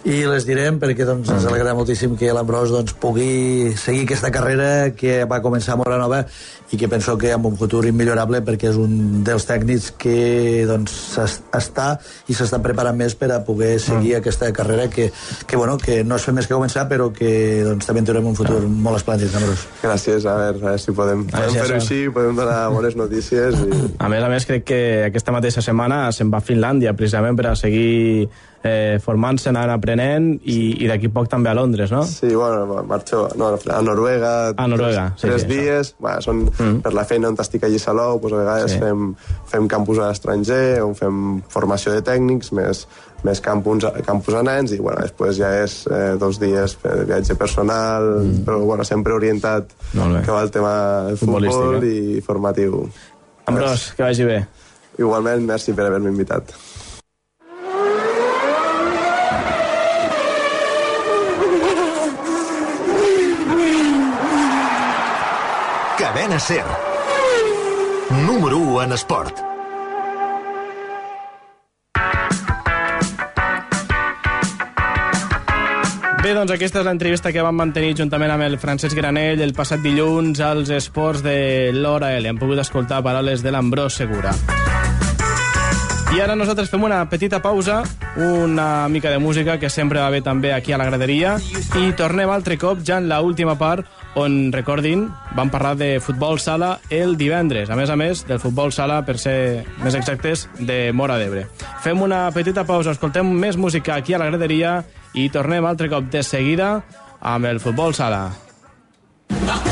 i les direm perquè doncs, ens alegrarà moltíssim que l'Ambrós doncs, pugui seguir aquesta carrera que va començar a Mora Nova i que penso que amb un futur immillorable perquè és un dels tècnics que doncs, està i s'està preparant més per a poder seguir aquesta carrera que, que, bueno, que no és fer més que començar però que doncs, també tindrem un futur molt esplèndid. Gràcies, a veure, a veure si podem, podem fer-ho així, podem donar bones notícies i... A més a més, crec que aquesta mateixa setmana se'n va a Finlàndia, precisament per a seguir eh, formant-se, anant aprenent, i, i d'aquí poc també a Londres, no? Sí, bueno, marxo no, a Noruega. A Noruega, sí, tres, sí, tres dies. Bueno, són mm. per la feina on estic allí a Salou, doncs a vegades Sí. fem, fem campus a l'estranger, on fem formació de tècnics, més, més campus, campus a nens, i bueno, després ja és eh, dos dies per viatge personal, mm. però bueno, sempre orientat que va el tema futbol i formatiu. Ambrós, que vagi bé. Igualment, merci per haver-me invitat. Cadena Ser. Número 1 en esport. Bé, doncs aquesta és l'entrevista que vam mantenir juntament amb el Francesc Granell el passat dilluns als esports de l'Hora L. Hem pogut escoltar paraules de l'Ambrós Segura. I ara nosaltres fem una petita pausa, una mica de música que sempre va bé també aquí a la graderia i tornem altre cop ja en la última part on, recordin, vam parlar de futbol sala el divendres. A més a més, del futbol sala, per ser més exactes, de Mora d'Ebre. Fem una petita pausa, escoltem més música aquí a la graderia i tornem altre cop de seguida amb el futbol sala. Let's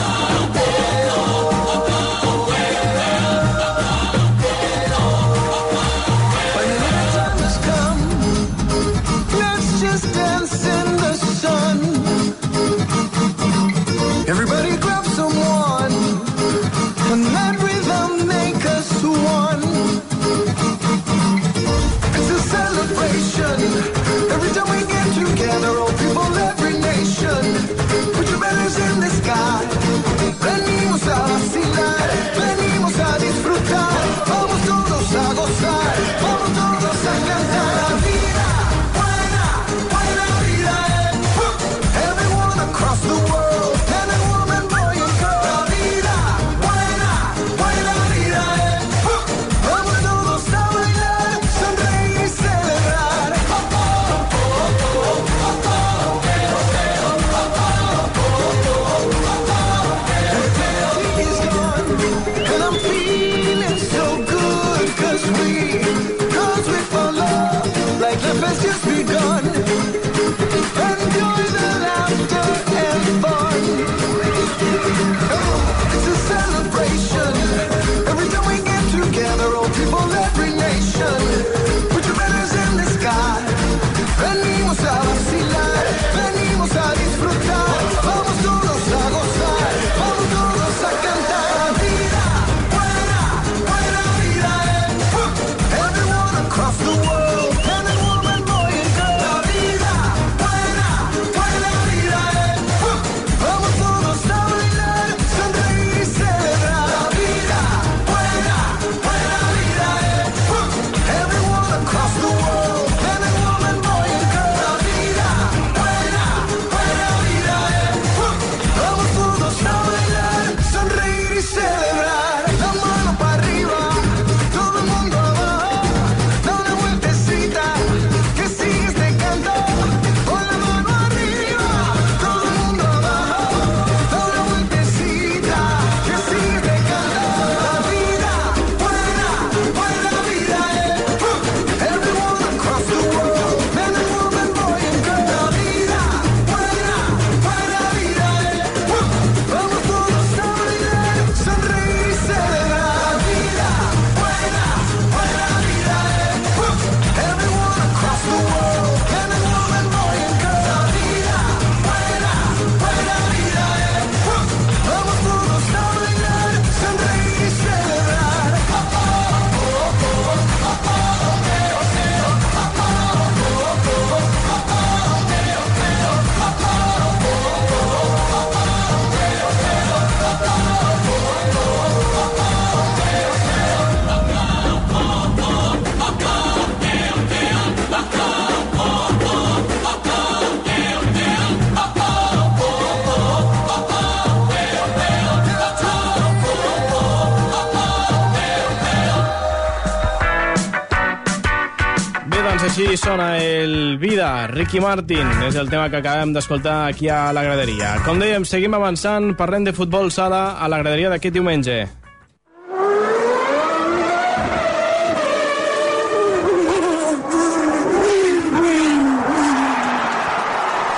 Ricky Martin. És el tema que acabem d'escoltar aquí a la graderia. Com dèiem, seguim avançant, parlem de futbol sala a la graderia d'aquest diumenge.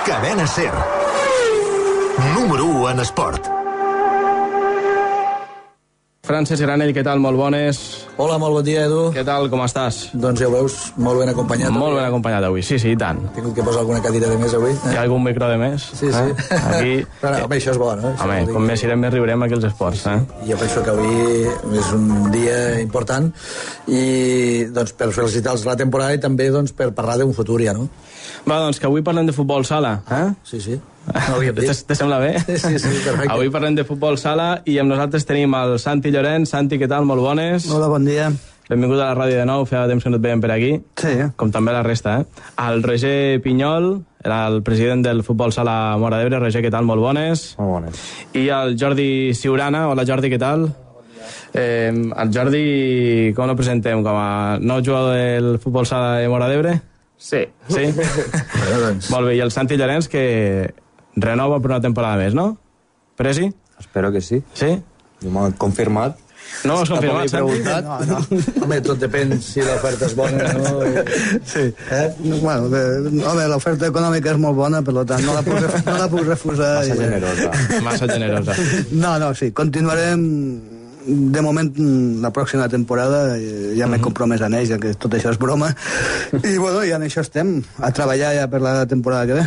Cadena Ser. Número 1 en esport. Francesc Granell, què tal? Molt bones. Hola, molt bon dia, Edu. Què tal, com estàs? Doncs ja ho veus, molt ben acompanyat. Molt ben acompanyat avui, sí, sí, i tant. He tingut que posar alguna cadira de més avui. Hi ha algun micro de més? Sí, sí. Eh? Aquí... <laughs> Però, no, home, això és bo, no? Això Home, dir com que- més irem, més riurem aquí als esports, eh? Jo penso que avui és un dia important i doncs, per felicitar-los la temporada i també doncs, per parlar d'un futur ja, no? Va, doncs que avui parlem de futbol sala, eh? Sí, sí. No Te, sembla bé? Sí, sí, sí, perfecte. Avui parlem de futbol sala i amb nosaltres tenim el Santi Llorenç. Santi, què tal? Molt bones. Hola, bon dia. Benvingut a la ràdio de nou, feia temps que no et veiem per aquí. Sí. Com també la resta, eh? El Roger Pinyol, era el president del futbol sala Mora d'Ebre. Roger, què tal? Molt bones. Molt bones. I el Jordi Siurana. Hola, Jordi, què tal? Eh, el Jordi, com el presentem? Com a nou jugador del futbol sala de Mora d'Ebre? Sí. Sí? <laughs> Bueno, doncs, Molt bé, i el Santi Llorenç, que renova per una temporada més, no? Presi? Espero que sí. Sí? Han confirmat. No m'has confirmat. Santi? No, no. home, tot depèn si l'oferta és bona o no. Sí. Eh? Bueno, bé, home, l'oferta econòmica és molt bona, per tant, no la puc, no la puc refusar. Massa i- generosa. Massa generosa. No, no, sí, continuarem de moment la pròxima temporada eh, ja m'he compromès en ells, ja que tot això és broma. <laughs> I bueno, ja en això estem a treballar ja per la temporada que ve.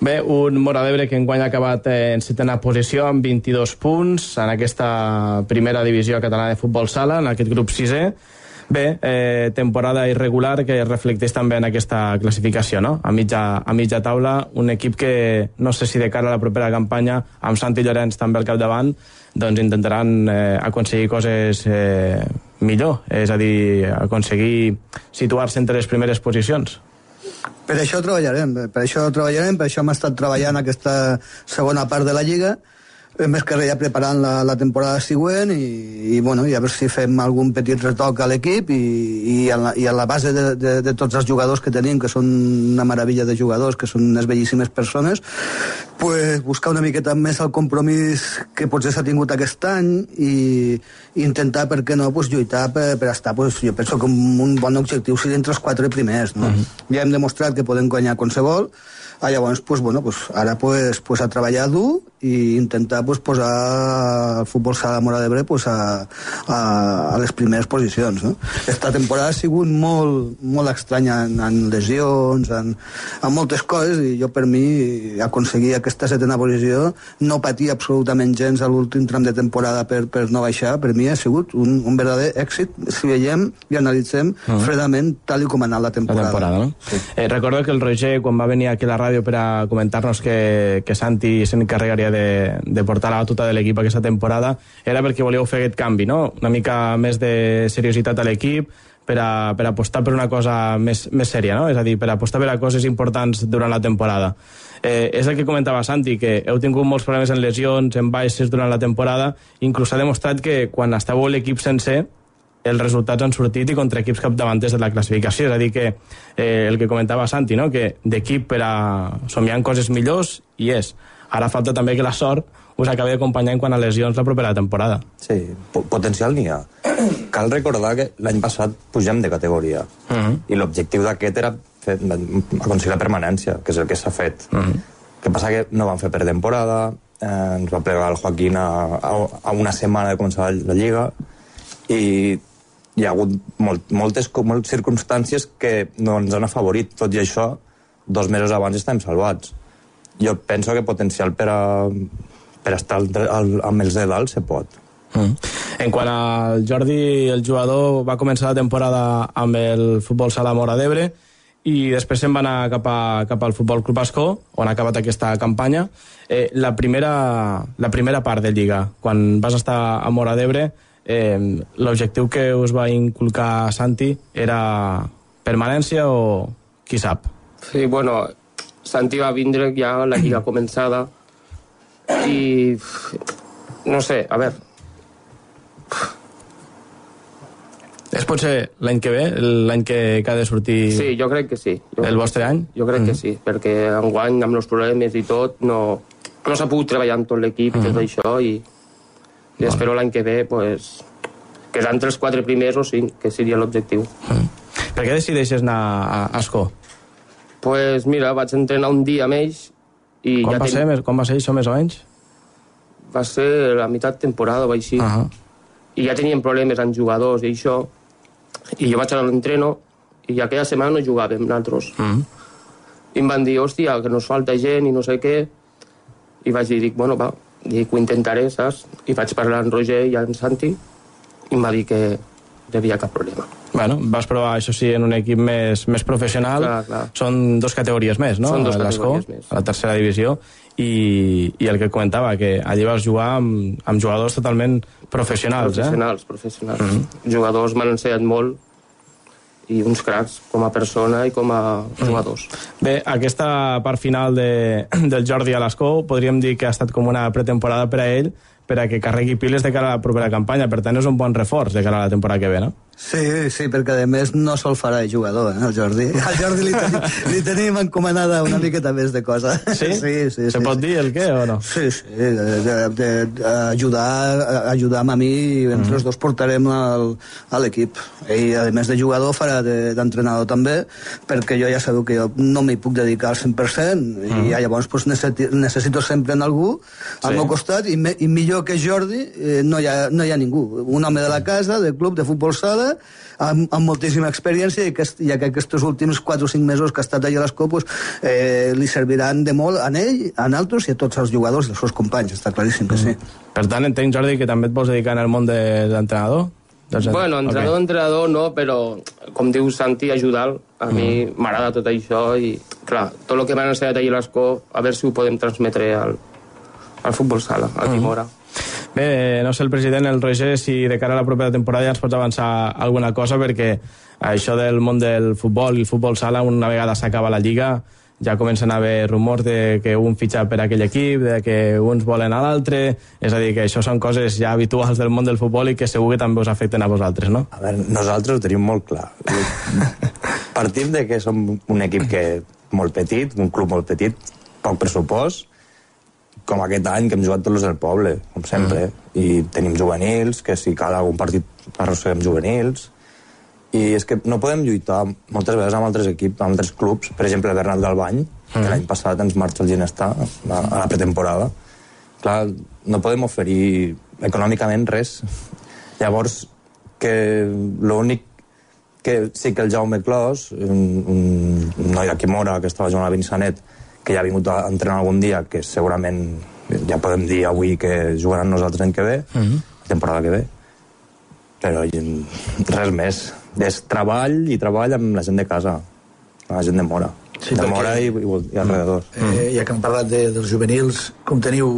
Bé, un Mora d'Ebre que enguany ha acabat en setena posició amb 22 punts en aquesta primera divisió catalana de futbol sala, en aquest grup 6è. Bé, eh, temporada irregular que reflecteix també en aquesta classificació, no? A mitja, a mitja taula, un equip que no sé si de cara a la propera campanya, amb Santi Llorenç també al capdavant, doncs intentaran eh, aconseguir coses eh, millor, és a dir, aconseguir situar-se entre les primeres posicions. Per això treballarem, per això treballarem, per això hem estat treballant aquesta segona part de la Lliga, més que res ja preparant la, la temporada següent i, i, bueno, i a veure si fem algun petit retoc a l'equip i, i, a la, i a la base de, de, de tots els jugadors que tenim, que són una meravella de jugadors, que són unes bellíssimes persones, pues, buscar una miqueta més el compromís que potser s'ha tingut aquest any i, i intentar, per què no, pues, lluitar per, per estar, pues, jo penso que un, bon objectiu sigui entre els quatre primers. No? Ja hem demostrat que podem guanyar qualsevol, Ah, llavors, pues, bueno, pues, ara pues, pues, a treballar dur i intentar pues, posar el futbol sala Mora d'Ebre pues, a, a, a les primeres posicions. No? Esta temporada ha sigut molt, molt estranya en, en lesions, en, en moltes coses, i jo per mi aconseguir aquesta setena posició, no patir absolutament gens a l'últim tram de temporada per, per no baixar, per mi ha sigut un, un verdader èxit si veiem i analitzem uh -huh. fredament tal i com ha anat la la temporada. temporada, no? Eh, recordo que el Roger, quan va venir aquí a la ràdio per a comentar-nos que, que Santi s'encarregaria de, de portar la batuta de l'equip aquesta temporada, era perquè volíeu fer aquest canvi, no? Una mica més de seriositat a l'equip, per, a, per apostar per una cosa més, més sèria, no? És a dir, per apostar per a coses importants durant la temporada. Eh, és el que comentava Santi, que heu tingut molts problemes en lesions, en baixes durant la temporada, inclús ha demostrat que quan estàveu l'equip sencer, els resultats han sortit i contra equips capdavanters de la classificació. És a dir, que eh, el que comentava Santi, no? que d'equip per a somiar en coses millors, i és. Ara falta també que la sort us acabi acompanyant quan a lesions la propera temporada. Sí, po- potencial n'hi ha. <clears throat> Cal recordar que l'any passat pugem de categoria Uh -huh. i l'objectiu d'aquest era fer, aconseguir la permanència, que és el que s'ha fet. Uh -huh. que passa que no van fer pretemporada, eh, ens va plegar el Joaquín a, a, a una setmana de començar la, la Lliga i hi ha hagut molt, moltes, moltes circumstàncies que no ens han afavorit. Tot i això, dos mesos abans estem salvats. Jo penso que potencial per a, per estar al, al, amb els de dalt se pot. Mm. En quant al Jordi, el jugador va començar la temporada amb el futbol sala Mora d'Ebre i després se'n va anar cap, a, cap al Futbol Club Bascó, on ha acabat aquesta campanya. Eh, la, primera, la primera part de Lliga, quan vas estar a Mora d'Ebre, eh, l'objectiu que us va inculcar Santi era permanència o qui sap? Sí, bueno, Santi va vindre ja la lliga començada i no sé, a veure, És Potser l'any que ve, l'any que, que ha de sortir Sí, jo crec que sí. Jo el vostre any? Jo crec Mm. que sí, perquè enguany, amb els problemes i tot, no, no s'ha pogut treballar amb tot l'equip i tot això, i, i espero l'any que ve, pues, quedar entre els quatre primers o cinc, que seria l'objectiu. Per què decideixes anar a Ascó? Pues mira, vaig entrenar un dia amb ells i Com, ja va ser, més- com va ser això, més o menys? va ser la meitat temporada o així. Uh -huh. I ja teníem problemes amb jugadors i això. I jo vaig anar a l'entreno i aquella setmana no jugàvem nosaltres. Mm -hmm. I em van dir, hòstia, que nos falta gent i no sé què. I vaig dir, dic, bueno, va, dic, ho intentaré, saps? I vaig parlar amb Roger i amb Santi i em va dir que no hi havia cap problema. Bueno, vas provar, això sí, en un equip més, més professional. Clar, clar. Són dos categories més, no? Són dos l'Escó, categories més. A la tercera divisió. I, I el que comentava, que allí vas jugar amb, amb jugadors totalment professionals, Professionals, professionals. Mhm. Jugadors m'han ensenyat molt i uns cracs com a persona i com a jugadors. eh? Bé, aquesta part final de, del Jordi a l'Escó podríem dir que ha estat com una pretemporada per a ell per a que carregui piles de cara a la propera campanya. Per tant, és un bon reforç de cara a la temporada que ve, no? Sí, sí, perquè a més no se'l farà de jugador, eh, el Jordi. <laughs> Al Jordi li, tenim, li tenim encomanada una miqueta més de cosa. Sí? Sí, sí. Se sí, pot sí. dir el què o no? Sí, sí, de, de, de, de ajudar, ajudar a mi i entre els dos portarem el, a l'equip. Ell, a més de jugador, farà de- d'entrenador també, perquè jo ja sabeu que jo no m'hi puc dedicar al 100% i Mhm. ja, llavors pues, necessito, necessito sempre en algú al Sí. meu costat i, me, i millor que Jordi eh, no, hi ha, no hi ha ningú. Un home de la casa, del club de futbol sala, amb, amb moltíssima experiència i que, ja que aquests últims 4 o 5 mesos que ha estat allà a l'Escó pues, eh, li serviran de molt a ell, a altres i a tots els jugadors i els seus companys, està claríssim que sí. Per tant, entenc, Jordi, que també et vols dedicar el món de l'entrenador? Dels- Bueno, entrenador, Ok. entrenador no, però com diu Santi, ajudar a mi Mm. m'agrada tot això i, clar, tot el que m'han ensenyat allà a l'Escó, a veure si ho podem transmetre al, al futbol sala, a Mm. Bé, no sé el president, el Roger, si de cara a la propera temporada ja ens pots avançar alguna cosa, perquè això del món del futbol i el futbol sala, una vegada s'acaba la Lliga, ja comencen a haver rumors de que un fitxa per aquell equip, de que uns volen a l'altre, és a dir, que això són coses ja habituals del món del futbol i que segur que també us afecten a vosaltres, no? A veure, nosaltres ho tenim molt clar. <laughs> Partim de que som un equip que molt petit, un club molt petit, poc pressupost, com aquest any que hem jugat tots els del poble, com sempre, i tenim juvenils, que si cal algun partit arrosseguem juvenils, i és que no podem lluitar moltes vegades amb altres equips, amb altres clubs, per exemple, Bernat Galbany, que l'any passat ens marxa el Ginestar a, a la pretemporada. Clar, no podem oferir econòmicament res. Llavors, que l'únic que sí que el Jaume Clos, un, un noi d'aquí Mora que estava jugant a Vinçanet, que ja ha vingut a entrenar algun dia, que segurament ja podem dir avui que jugaran nosaltres l'any que ve, la temporada que ve. Però res més. És treball i treball amb la gent de casa, amb la gent de Mora. Sí, de Mora i, i, i alrededor. Eh, ja que hem parlat de, dels juvenils, com teniu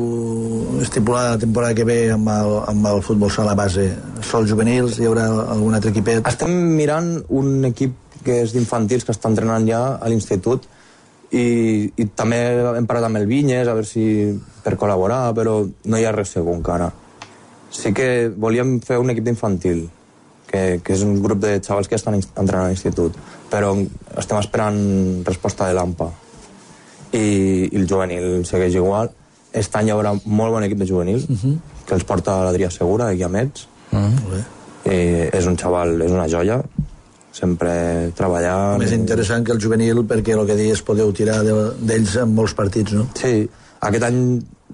estipulada la temporada que ve amb el, amb el futbol sala base? Sols juvenils? Hi haurà algun altre equipet? Estem mirant un equip que és d'infantils que està entrenant ja a l'institut i, i també hem parlat amb el Vinyes a veure si per col·laborar, però no hi ha res segur encara. Sí que volíem fer un equip d'infantil, que, que és un grup de xavals que estan entrenant a l'institut, però estem esperant resposta de l'AMPA. I, I el juvenil segueix igual. Aquest any hi haurà molt bon equip de juvenil, que els porta l'Adrià Segura, de Guiamets, i és un xaval, és una joia, sempre treballant... Més interessant que el juvenil perquè el que deies podeu tirar de- d'ells en molts partits, no? Sí, aquest any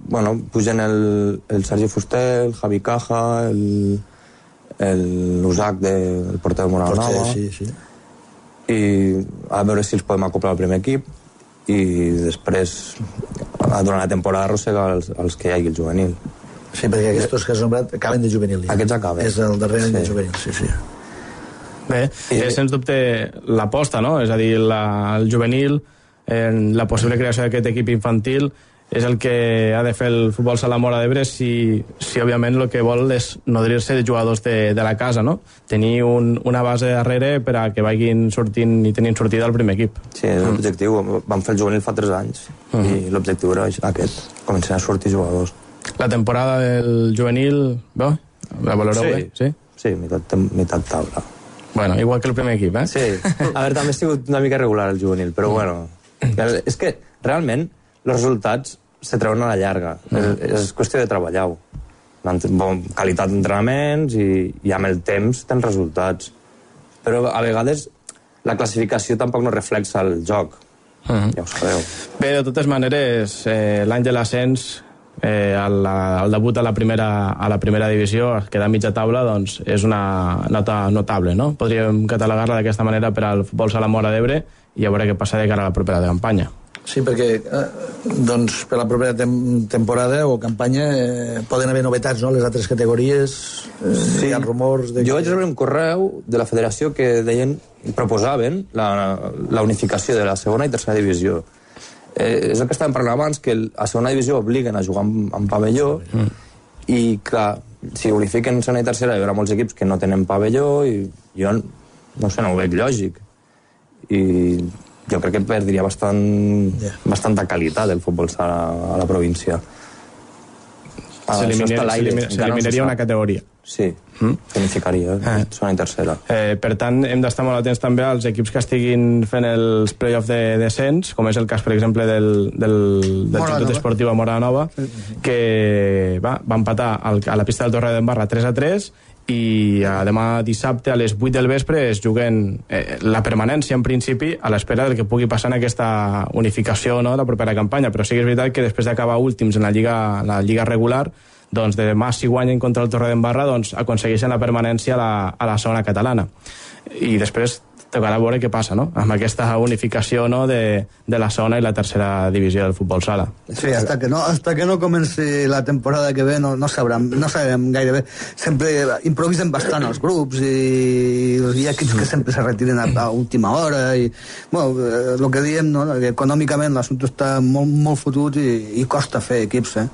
bueno, pugen el, el Sergi Fuster, el Javi Caja, el, el Usac de, el porter de Moral Potser, Nova, sí, sí. i a veure si els podem acoplar al primer equip i després durant la temporada arrossegar els, els que hi hagi el juvenil. Sí, perquè aquests que has nombrat acaben de juvenil. Ja. Aquests acaben. És el darrer any Sí. de juvenil, sí, sí. Bé, és sens dubte l'aposta, no? És a dir, la, el juvenil, eh, la possible creació d'aquest equip infantil és el que ha de fer el futbol sala Mora d'Ebre si, si òbviament el que vol és nodrir-se de jugadors de, de la casa, no? Tenir un, una base darrere per a que vagin sortint i tenint sortida al primer equip. Sí, és l'objectiu. Vam fer el juvenil fa 3 anys i l'objectiu era aquest, començar a sortir jugadors. La temporada del juvenil, bé, la valoreu Sí. bé? Sí? Sí, meitat, meitat taula. Bueno, igual que el primer equip, eh? Sí. A veure, també ha sigut una mica regular el juvenil, però bueno... És que, realment, els resultats se treuen a la llarga. És, és qüestió de treballar-ho. Bon, qualitat d'entrenaments i, i amb el temps tens resultats. Però a vegades la classificació tampoc no reflexa el joc. Mhm. Ja ho sabeu. Bé, de totes maneres, eh, l'any de l'ascens, eh, el, el debut a la, primera, a la primera divisió, quedar a mitja taula, doncs és una nota notable, no? Podríem catalogar-la d'aquesta manera per al futbol sala Mora d'Ebre i a veure què passa de cara a la propera campanya. Sí, perquè eh, doncs, per la propera tem temporada o campanya eh, poden haver novetats, no?, les altres categories. Eh, sí. Hi ha rumors... De... Jo vaig rebre un correu de la federació que deien, proposaven la, la unificació de la segona i tercera divisió. Eh, és el que estàvem parlant abans, que a segona divisió obliguen a jugar amb, amb pavelló mm. i, clar, si unifiquen segona i tercera hi haurà molts equips que no tenen pavelló i jo, no sé, no ho veig lògic. I jo crec que perdria bastant, yeah. bastanta qualitat el futbol sala a la província. Ah, S'eliminaria no una categoria. Sí, mm? unificaria, eh? segona i tercera. Eh, per tant, hem d'estar molt atents també als equips que estiguin fent els play-off de descens, com és el cas, per exemple, del, del, del Mora Institut. Esportiu a Mora Nova, que va, va empatar al, a la pista del Torre d'Embarra 3 a 3 i a demà dissabte a les 8 del vespre es juguen eh, la permanència en principi a l'espera del que pugui passar en aquesta unificació no, de la propera campanya però sí que és veritat que després d'acabar últims en la lliga, la lliga regular doncs de demà si guanyen contra el Torre d'Embarra doncs aconsegueixen la permanència a la, a la segona catalana. I després tocarà veure què passa no? amb aquesta unificació no, de, de la segona i la tercera divisió del futbol sala Sí, hasta que no, hasta que no comenci la temporada que ve no, no, sabrem, no sabrem gaire bé. Sempre improvisen bastant els grups i hi ha equips que sempre se retiren a, a última hora i, bueno, eh, el que diem, no? que econòmicament l'assumpte està molt, molt fotut i, i costa fer equips, eh?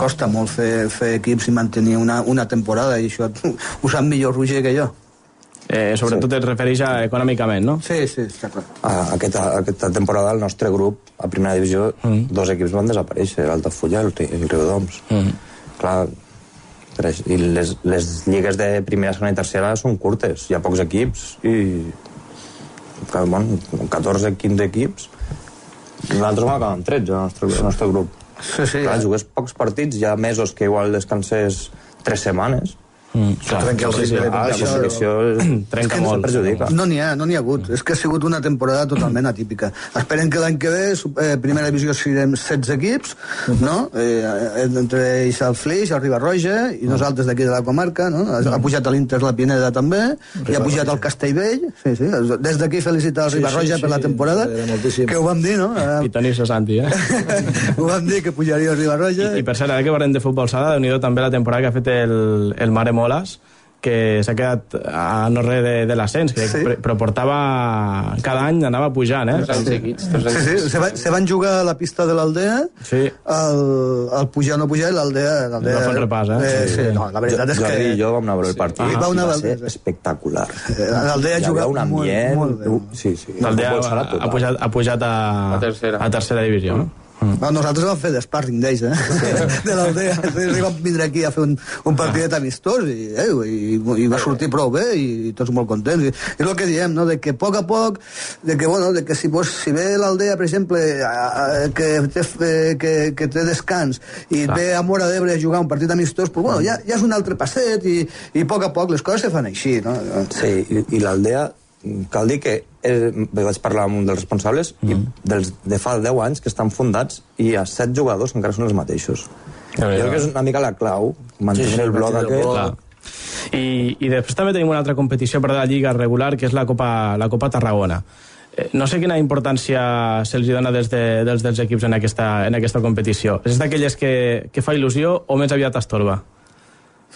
Costa molt fer, fer equips i mantenir una, una temporada i això ho sap millor Roger que jo. Eh, sobretot sí. es refereix a econòmicament, no? Sí, sí, està clar. A, aquesta, aquesta temporada el nostre grup, a primera divisió, mm. dos equips van desaparèixer, l'Altafulla i el, el Riudoms. Mm. Clar, per això- i les, les lligues de primera, segona i tercera són curtes, hi ha pocs equips i clar, bueno, 14, 15 equips nosaltres vam acabar amb 13 el nostre, el nostre grup sí, sí, clar, ja. jugues pocs partits, hi ha mesos que igual descanses 3 setmanes Mm, clar, trenca el sí, sí, ritme de ah, competició. competició Trenca és que molt. perjudica No n'hi ha, no n'hi ha hagut. És que ha sigut una temporada totalment atípica. Esperem que l'any que ve, su- eh, primera divisió, siguem 16 equips, no? Eh, entre ells el Flix, el Ribarroja, i nosaltres d'aquí de la comarca, no? Ha, ha pujat a l'Inter la Pineda també, i ha pujat al Castellvell. Sí, sí. Des d'aquí felicitar el Sí, Ribarroja sí, per la sí, temporada, moltíssim. que ho vam dir, no? Eh, Pitanisso Santi, eh? <laughs> ho vam dir que pujaria el Ribarroja. I per cert, ara que parlem de futbol sala, déu nhi també la temporada que ha fet el, el Mare Moles, que s'ha quedat a no res de, de l'ascens, que Sí. sí. però portava... Cada any anava pujant, eh? Anys seguits, anys Sí, sí, seguits. se, va, se van jugar a la pista de l'Aldea, Sí. el, el pujar o no pujar, i l'Aldea... fer un repàs, eh? eh sí, no, la veritat és Jordi que... i jo vam anar a veure el partit Ah, i va una va ser espectacular. Eh, L'Aldea Hi havia juga un molt, ambient... molt bé. uh, sí, sí. L'Aldea ha, ha pujat, ha pujat a, A tercera. a tercera divisió, no? No, nosaltres vam fer d'sparring d'ells, eh? <laughs> De l'Aldea. Ells van vindre aquí a fer un, un partidet amistós i, eh, i, i va sortir prou bé i tots molt contents. I, és el que diem, no? De que a poc a poc, de que, bueno, de que si, pues, si ve l'Aldea, per exemple, a, a, que, té, eh, que, que té descans i Clar. ve a Mora d'Ebre a jugar un partit amistós, pues, bueno, ja, ja és un altre passet i, i a poc a poc les coses se fan així, no? Sí, i, i l'Aldea, cal dir que eh, vaig parlar amb un dels responsables mm. i dels, de fa 10 anys que estan fundats i hi ha 7 jugadors que encara són els mateixos. Jo crec que és una mica la clau, mantenir Sí, sí, el bloc aquest. Clar. I, I després també tenim una altra competició per la Lliga regular, que és la Copa, la Copa Tarragona. Eh, No sé quina importància se'ls dona des, de, dels, dels equips en aquesta, en aquesta competició. És d'aquelles que, que fa il·lusió o més aviat estorba?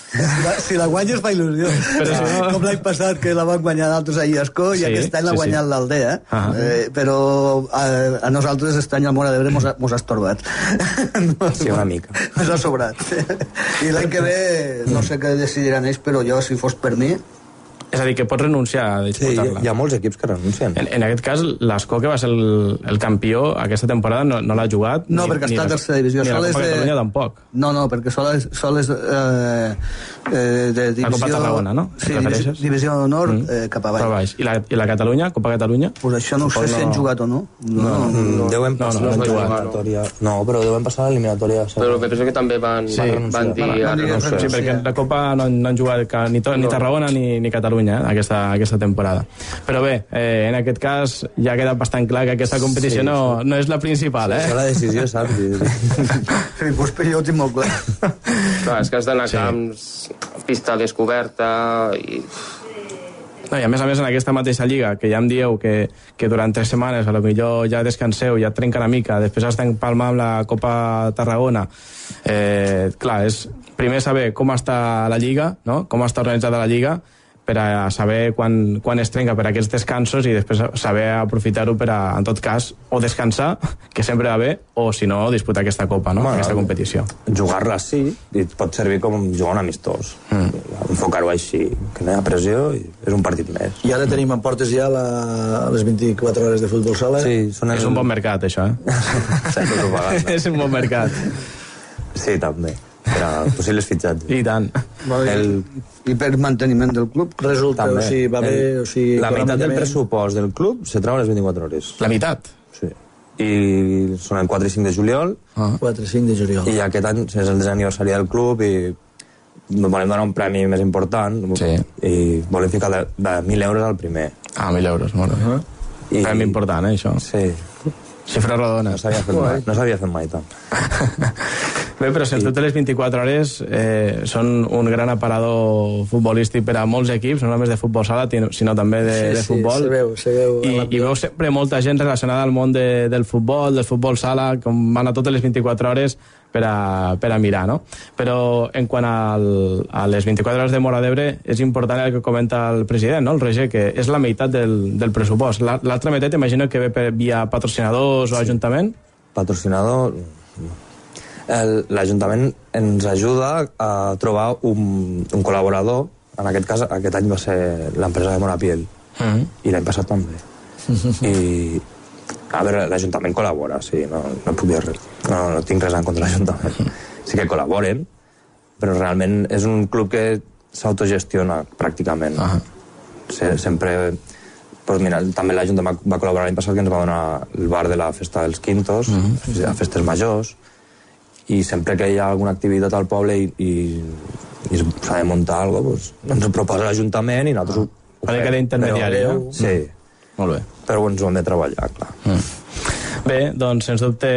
Si la, si la guanyes fa il·lusió. Però si no- Com l'any passat, que la van guanyar d'altres a Iascó, i Sí, aquest any l'ha sí, guanyat sí. l'Aldea. Ah. Eh, però a, a nosaltres aquest any al Mora d'Ebre mos, ha- mos ha estorbat. Sí, <laughs> una mica. Ens ha sobrat. <laughs> I l'any que ve, no sé què decidiran ells, però jo, si fos per mi, És a dir, que pots renunciar a Sí, hi, disputar-la. hi ha molts equips que renuncien. En, en aquest cas, l'Escó, que va ser el, el campió aquesta temporada, no, no l'ha jugat. No, ni, perquè ni està a tercera divisió. Ni la Copa és de- Catalunya tampoc. No, no, perquè sol és, sol és eh, eh, de divisió... La Copa Tarragona, no? Sí, divisió, divisió d'honor mm. eh, cap avall. Baix. I la, I la Catalunya, Copa Catalunya? Pues això no ho sé Tampoc si han jugat o no. No, no, Mm, Deuen No, passar no, no l'eliminatòria... No, però deuen passar l'eliminatòria. Però penso que també van, Sí. van, van dir... Van- no sé. Sí, perquè la Copa no, han- no han jugat ni, to, ni No. Tarragona ni, ni Catalunya eh, aquesta, aquesta temporada. Però bé, eh, en aquest cas ja queda bastant clar que aquesta competició Sí, no, no és la principal, eh? Això la decisió, saps? Sí, <laughs> pues, jo ho tinc molt clar. Clar, és que has d'anar a camps, pista descoberta i... No, I a més a més, en aquesta mateixa lliga, que ja em dieu que, que durant tres setmanes a lo millor ja descanseu, ja trenca una mica, després has d'empalmar amb la Copa Tarragona, eh, clar, és primer saber com està la lliga, no? com està organitzada la lliga, per a saber quan, quan es trenca per aquests descansos i després saber aprofitar-ho per a, en tot cas, o descansar, <laughs> que sempre va bé, o si no, disputar aquesta copa, no? Bueno, aquesta competició. Jugar-la sí, i pot servir com jugar un amistós. Mm. Enfocar-ho així, que no hi ha pressió i és un partit més. I ara tenim en portes ja la, les 24 hores de futbol sala. Sí, són És un bon mercat, això, eh? <laughs> <laughs> És un bon mercat. Sí, també. Per a possibles fitxatges. I tant. El, I per manteniment del club. Resulta, també. o sigui, va bé, El- o sigui... la meitat del pressupost del club se troba a les 24 hores. La meitat? Sí. I són el 4 i 5 de juliol. Ah. 4 i 5 de juliol. I aquest any és el desaniversari del club i volem donar un premi més important Sí. i volem ficar de, de 1.000 euros al primer. Ah, 1.000 euros, molt bé. I... Premi important, eh, això. Sí. Xifres rodones. No s'havia fet, mai, no s'havia fet mai tant. <laughs> Bé, però sens dubte les 24 hores eh, són un gran aparador futbolístic per a molts equips, no només de futbol sala, sinó també de, Sí, de sí, futbol. se veu, se veu I. I veu sempre molta gent relacionada al món de, del futbol, del futbol sala, com van a totes les 24 hores per a, per a mirar, no? Però en quant al, a les 24 hores de Mora d'Ebre, és important el que comenta el president, no? el Roger, que és la meitat del, del pressupost. La- L'altra meitat imagino que ve per, via patrocinadors o ajuntament? Patrocinador... el- L'Ajuntament ens ajuda a trobar un, un col·laborador. En aquest cas, aquest any va ser l'empresa de Morapiel. Mm -hmm. I l'any passat també. <laughs> I, a veure, l'Ajuntament col·labora, sí, no, no puc dir res. No, no tinc res en contra de l'Ajuntament. Sí que col·laboren, però realment és un club que s'autogestiona pràcticament. Ah. Se, sempre... Pues mira, també l'Ajuntament va, va col·laborar l'any passat que ens va donar el bar de la festa dels Quintos, mm -hmm. a festes majors, i sempre que hi ha alguna activitat al poble i, i, i s'ha de muntar alguna cosa, pues, ens ho proposa l'Ajuntament i nosaltres ho, ho Fa de que d'intermediari, no? Sí. Molt bé. Però ens ho hem de treballar, clar. Bé, doncs, sens dubte,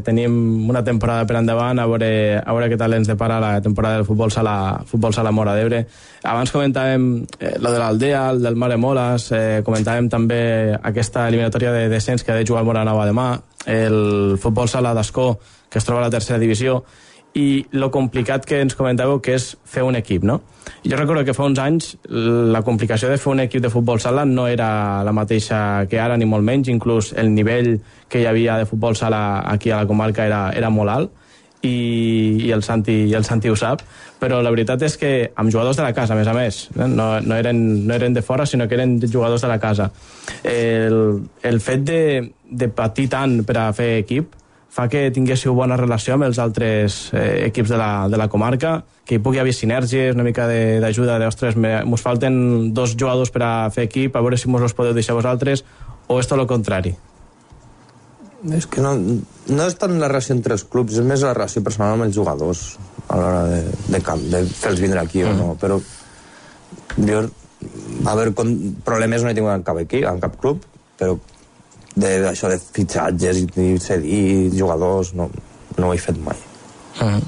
tenim una temporada per endavant, a veure, a veure què tal ens depara la temporada del futbol sala, futbol sala Mora d'Ebre. Abans comentàvem eh, lo de l'Aldea, el del Mare Moles, eh, comentàvem també aquesta eliminatòria de descens que ha de jugar el Mora Nova demà, el futbol sala d'Escó, que es troba a la tercera divisió, i lo complicat que ens comentàveu que és fer un equip, no? Jo recordo que fa uns anys la complicació de fer un equip de futbol sala no era la mateixa que ara, ni molt menys, inclús el nivell que hi havia de futbol sala aquí a la comarca era, era molt alt, i, i, el Santi, i el Santi ho sap, però la veritat és que amb jugadors de la casa, a més a més, eh, no, no, eren, no eren de fora, sinó que eren jugadors de la casa. El, el fet de, de patir tant per a fer equip fa que tinguéssiu bona relació amb els altres eh, equips de la, de la comarca, que hi pugui haver sinergies, una mica de- d'ajuda, de, ostres, me- mos falten dos jugadors per a fer equip, a veure si mos els podeu deixar vosaltres, o és tot el contrari? És que no, no és tant la relació entre els clubs, és més la relació personal amb els jugadors a l'hora de, de, camp, de fer-los vindre aquí o no, però jo a veure, com, problemes no he tingut en cap aquí, en cap club, però de, això de fitxatges i, i cedir jugadors no, no ho he fet mai. Uh -huh.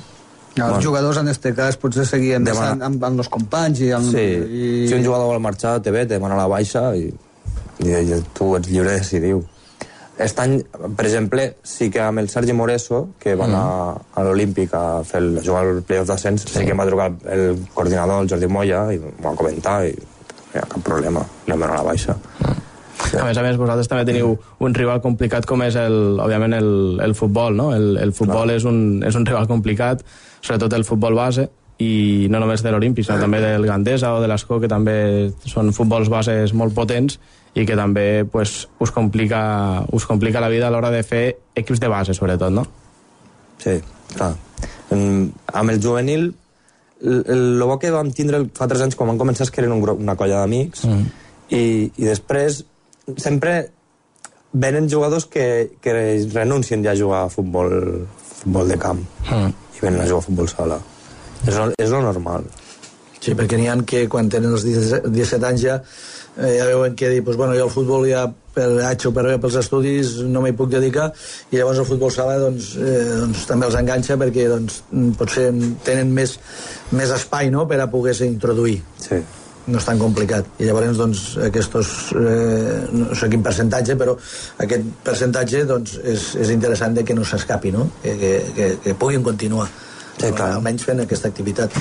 Els Bueno. jugadors, en este cas, potser seguien Demana- amb, amb, amb els companys i amb... Sí, i... si un jugador vol marxar, te ve, te demana la baixa i, i, i tu ets lliure de decidir-ho. Aquest any, per exemple, sí que amb el Sergi Moreso, que va anar a l'Olímpic a fer el, a jugar el playoff d'ascens, sí. sí que em va trucar el coordinador, el Jordi Moya, i m'ho va comentar, i no hi ha cap problema, vam donar la baixa. A més a més, vosaltres també teniu un rival complicat com és, el, òbviament, el, el futbol, no? El, el futbol és un, és un rival complicat, sobretot el futbol base, i no només de l'Olímpic, sinó també del Gandesa o de l'Escó, que també són futbols bases molt potents i que també pues, us, complica, us complica la vida a l'hora de fer equips de base, sobretot, no? Sí, clar. En, amb el juvenil, el, el, el bo que vam tindre fa 3 anys quan vam començar és que eren un grup, una colla d'amics Mm. i, i després sempre venen jugadors que, que renuncien ja a jugar a futbol, futbol de camp Mm. i venen a jugar a futbol sala. És, lo- és lo normal. Sí, perquè n'hi ha que quan tenen els 17 17 anys ja, eh, ja veuen que dir, pues, bueno, jo al futbol ja per H o per B pels estudis no m'hi puc dedicar i llavors el futbol sala doncs, eh, doncs també els enganxa perquè doncs, potser tenen més, més espai no? per a poder-se introduir sí. No és tan complicat i llavors doncs aquests eh, no sé quin percentatge però aquest percentatge doncs és, és interessant de que no s'escapi no? que, que, que, que puguin continuar sí, clar. almenys fent aquesta activitat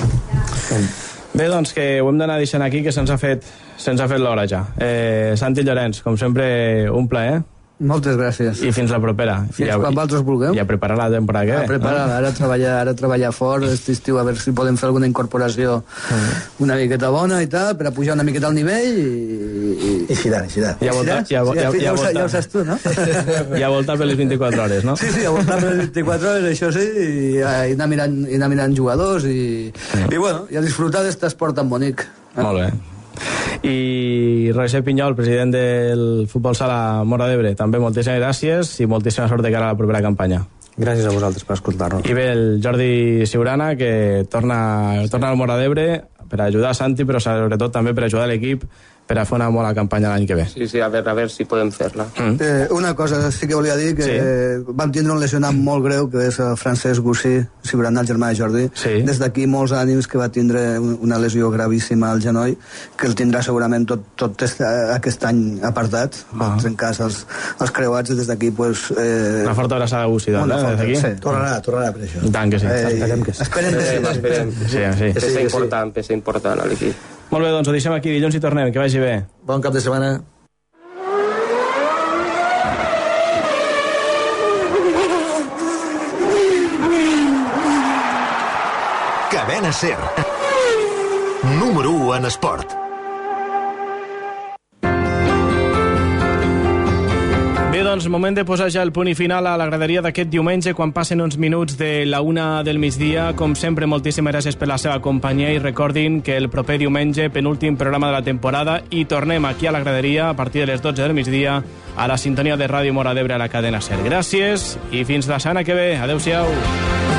Bé, doncs que ho hem d'anar deixant aquí, que se'ns ha fet, se'ns ha fet l'hora ja. Eh, Santi Llorenç, com sempre, un plaer. Moltes gràcies. I fins la propera. Fins quan vosaltres vulgueu. I a preparar la temporada que A ve. preparar, ara treballar, ara treballar fort, aquest estiu, a veure si podem fer alguna incorporació una miqueta bona i tal, per a pujar una miqueta al nivell i... I, I xirar, i xirar. Ja volta, ja, Sí, ja, ja, ja, volta, ja ho saps tu, no? <laughs> ja volta per les 24 hores, no? Sí, sí, a voltar per les 24 hores, això sí, i, i, anar, mirant, i anar mirant jugadors i, i bueno, i a disfrutar d'este esport tan bonic. Molt bé. I Roger Pinyol, president del Futbol Sala Mora d'Ebre, també moltíssimes gràcies i moltíssima sort de cara a la propera campanya. Gràcies a vosaltres per escoltar-nos. I bé, el Jordi Siurana, que torna, torna al Mora d'Ebre per ajudar a Santi, però sobretot també per ajudar l'equip per a fer una bona campanya l'any que ve. Sí, sí, a veure, a veure si podem fer-la. Eh, una cosa sí que volia dir, que Sí. sí. vam tindre un lesionat molt greu, que és el Francesc Gussí, Cibrana, el germà de Jordi. Sí. Des d'aquí molts ànims que va tindre un- una lesió gravíssima al genoll, que el tindrà segurament tot, tot est, aquest any apartat, Ah. ah. trencar-se els, els creuats, des d'aquí, pues... Eh, Una forta abraçada a Gussi, doncs, Una eh, forta, des d'aquí. sí. tornarà, tornarà per això I tant que sí. Eh, Esperem que sí. Esperem que sí. Esperem, esperem. Sí, sí. Peça sí, sí. important, peça important a l'equip. Molt bé, doncs ho deixem aquí. Dilluns hi tornem. Que vagi bé. bon cap de setmana Cadena Ser. Número 1 en esport. Doncs, moment de posar ja el punt i final a la graderia d'aquest diumenge quan passen uns minuts de la una del migdia. Com sempre, moltíssimes gràcies per la seva companyia i recordin que el proper diumenge, penúltim programa de la temporada, i tornem aquí a la graderia a partir de les 12 del migdia a la sintonia de Ràdio Mora d'Ebre a la cadena SER. Gràcies i fins la setmana que ve. Adéu-siau.